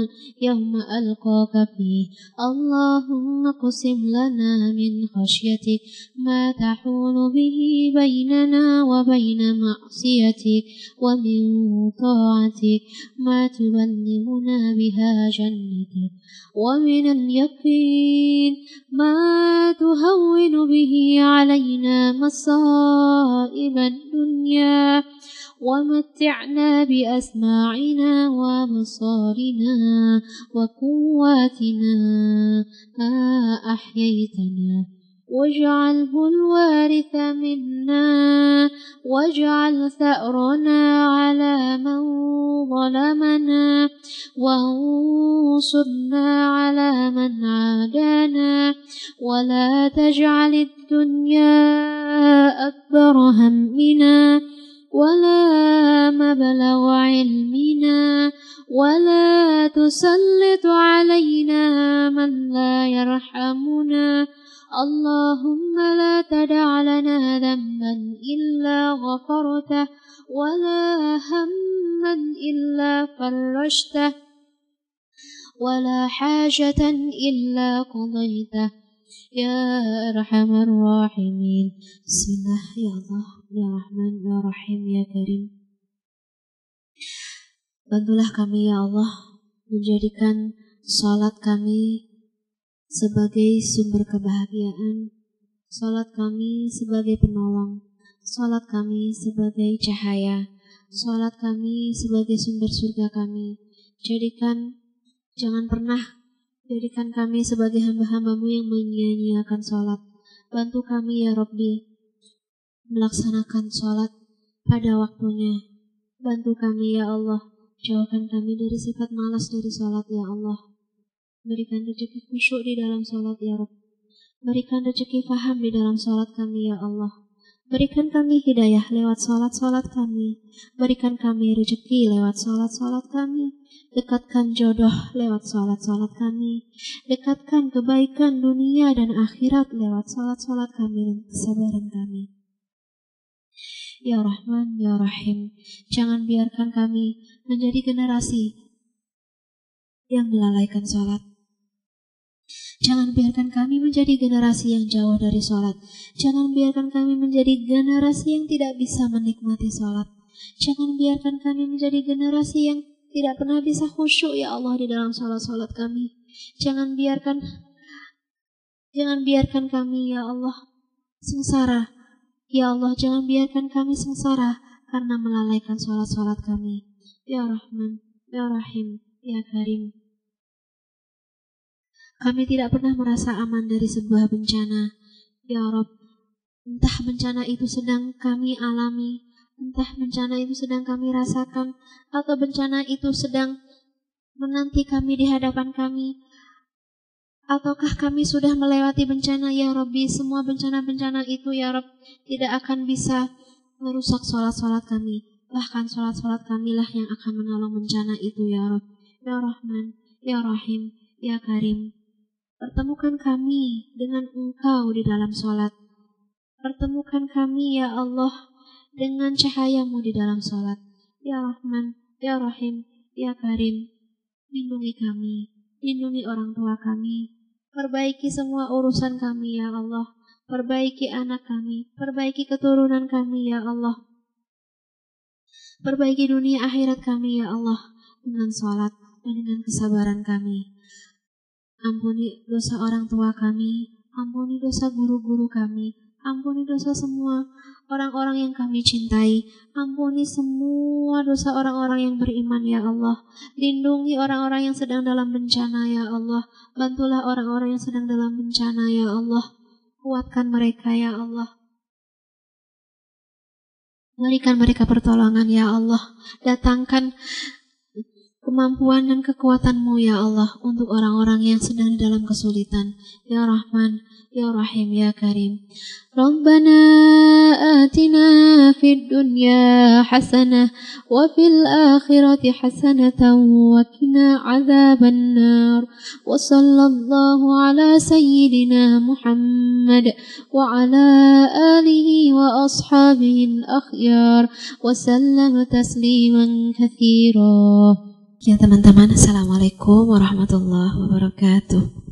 يوم ألقاك فيه. اللهم اقسم لنا من خشيتك ما تحول به بيننا وبين معصيتك ومن طاعتك ما تبلغنا بها جنتك. ومن اليقين ما تهون به علينا مصائب الدنيا ومتعنا بأسماعنا وبصارنا وقواتنا. ما أحييتنا واجعله الوارث منا واجعل ثأرنا على من ظلمنا وانصرنا على من عادانا. ولا تجعل الدنيا أكبر همنا ولا مبلغ علمنا ولا تسلط علينا من لا يرحمنا. اللهم لا تدع لنا ذنبا إلا غفرته ولا هما إلا فرجته ولا حاجة إلا قضيته. يا أرحم الراحمين. بسم الله. يا الله. يا رحمن. يا رحيم. يا كريم. Bantulah kami ya Allah menjadikan salat kami sebagai sumber kebahagiaan, salat kami sebagai penolong, salat kami sebagai cahaya, salat kami sebagai sumber surga kami. Jadikan, jangan pernah jadikan kami sebagai hamba-hambamu yang menyia-nyiakan salat. Bantu kami ya Rabbi melaksanakan salat pada waktunya. Bantu kami ya Allah Jauhkan kami dari sifat malas dari sholat ya Allah. Berikan rezeki khusyuk di dalam sholat ya Rabb. Berikan rezeki faham di dalam sholat kami ya Allah. Berikan kami hidayah lewat sholat-sholat kami. Berikan kami rezeki lewat sholat-sholat kami. Dekatkan jodoh lewat sholat-sholat kami. Dekatkan kebaikan dunia dan akhirat lewat sholat-sholat kami dan kesabaran kami. Ya Rahman, Ya Rahim, jangan biarkan kami menjadi generasi yang melalaikan sholat. Jangan biarkan kami menjadi generasi yang jauh dari sholat. Jangan biarkan kami menjadi generasi yang tidak bisa menikmati sholat. Jangan biarkan kami menjadi generasi yang tidak pernah bisa khusyuk ya Allah di dalam sholat-sholat kami. Jangan biarkan jangan biarkan kami ya Allah sengsara Ya Allah, jangan biarkan kami sengsara karena melalaikan sholat-sholat kami. Ya Rahman, Ya Rahim, Ya Karim. Kami tidak pernah merasa aman dari sebuah bencana. Ya Rob, entah bencana itu sedang kami alami, entah bencana itu sedang kami rasakan, atau bencana itu sedang menanti kami di hadapan kami, Ataukah kami sudah melewati bencana? Ya Rabbi Semua bencana-bencana itu ya Rabb Tidak akan bisa merusak sholat-sholat kami. Bahkan sholat-sholat kami lah yang akan menolong bencana itu ya Rabb Ya Rahman, Ya Rahim, Ya Karim Pertemukan kami dengan engkau di dalam sholat Pertemukan kami ya Allah dengan cahayamu di dalam sholat Ya Rahman, Ya Rahim, Ya Karim Lindungi kami, lindungi orang tua kami, Perbaiki semua urusan kami ya Allah. Perbaiki anak kami, perbaiki keturunan kami ya Allah. Perbaiki dunia akhirat kami ya Allah dengan sholat dan dengan kesabaran kami. Ampuni dosa orang tua kami, ampuni dosa guru-guru kami, ampuni dosa semua orang-orang yang kami cintai. Ampuni semua dosa orang-orang yang beriman ya Allah. Lindungi orang-orang yang sedang dalam bencana ya Allah. Bantulah orang-orang yang sedang dalam bencana ya Allah. Kuatkan mereka ya Allah. Berikan mereka pertolongan ya Allah. Datangkan kemampuan dan kekuatanmu ya Allah untuk orang-orang yang sedang dalam kesulitan. Ya Rahman, Ya Rahim, Ya Karim. Rabbana atina fid dunya hasanah wa fil akhirati hasanatan wa qina azaban nar. Wa sallallahu ala sayyidina Muhammad wa ala alihi wa ashabihi al-akhyar wa sallam tasliman katsira. Ya teman-teman, Assalamualaikum warahmatullahi wabarakatuh.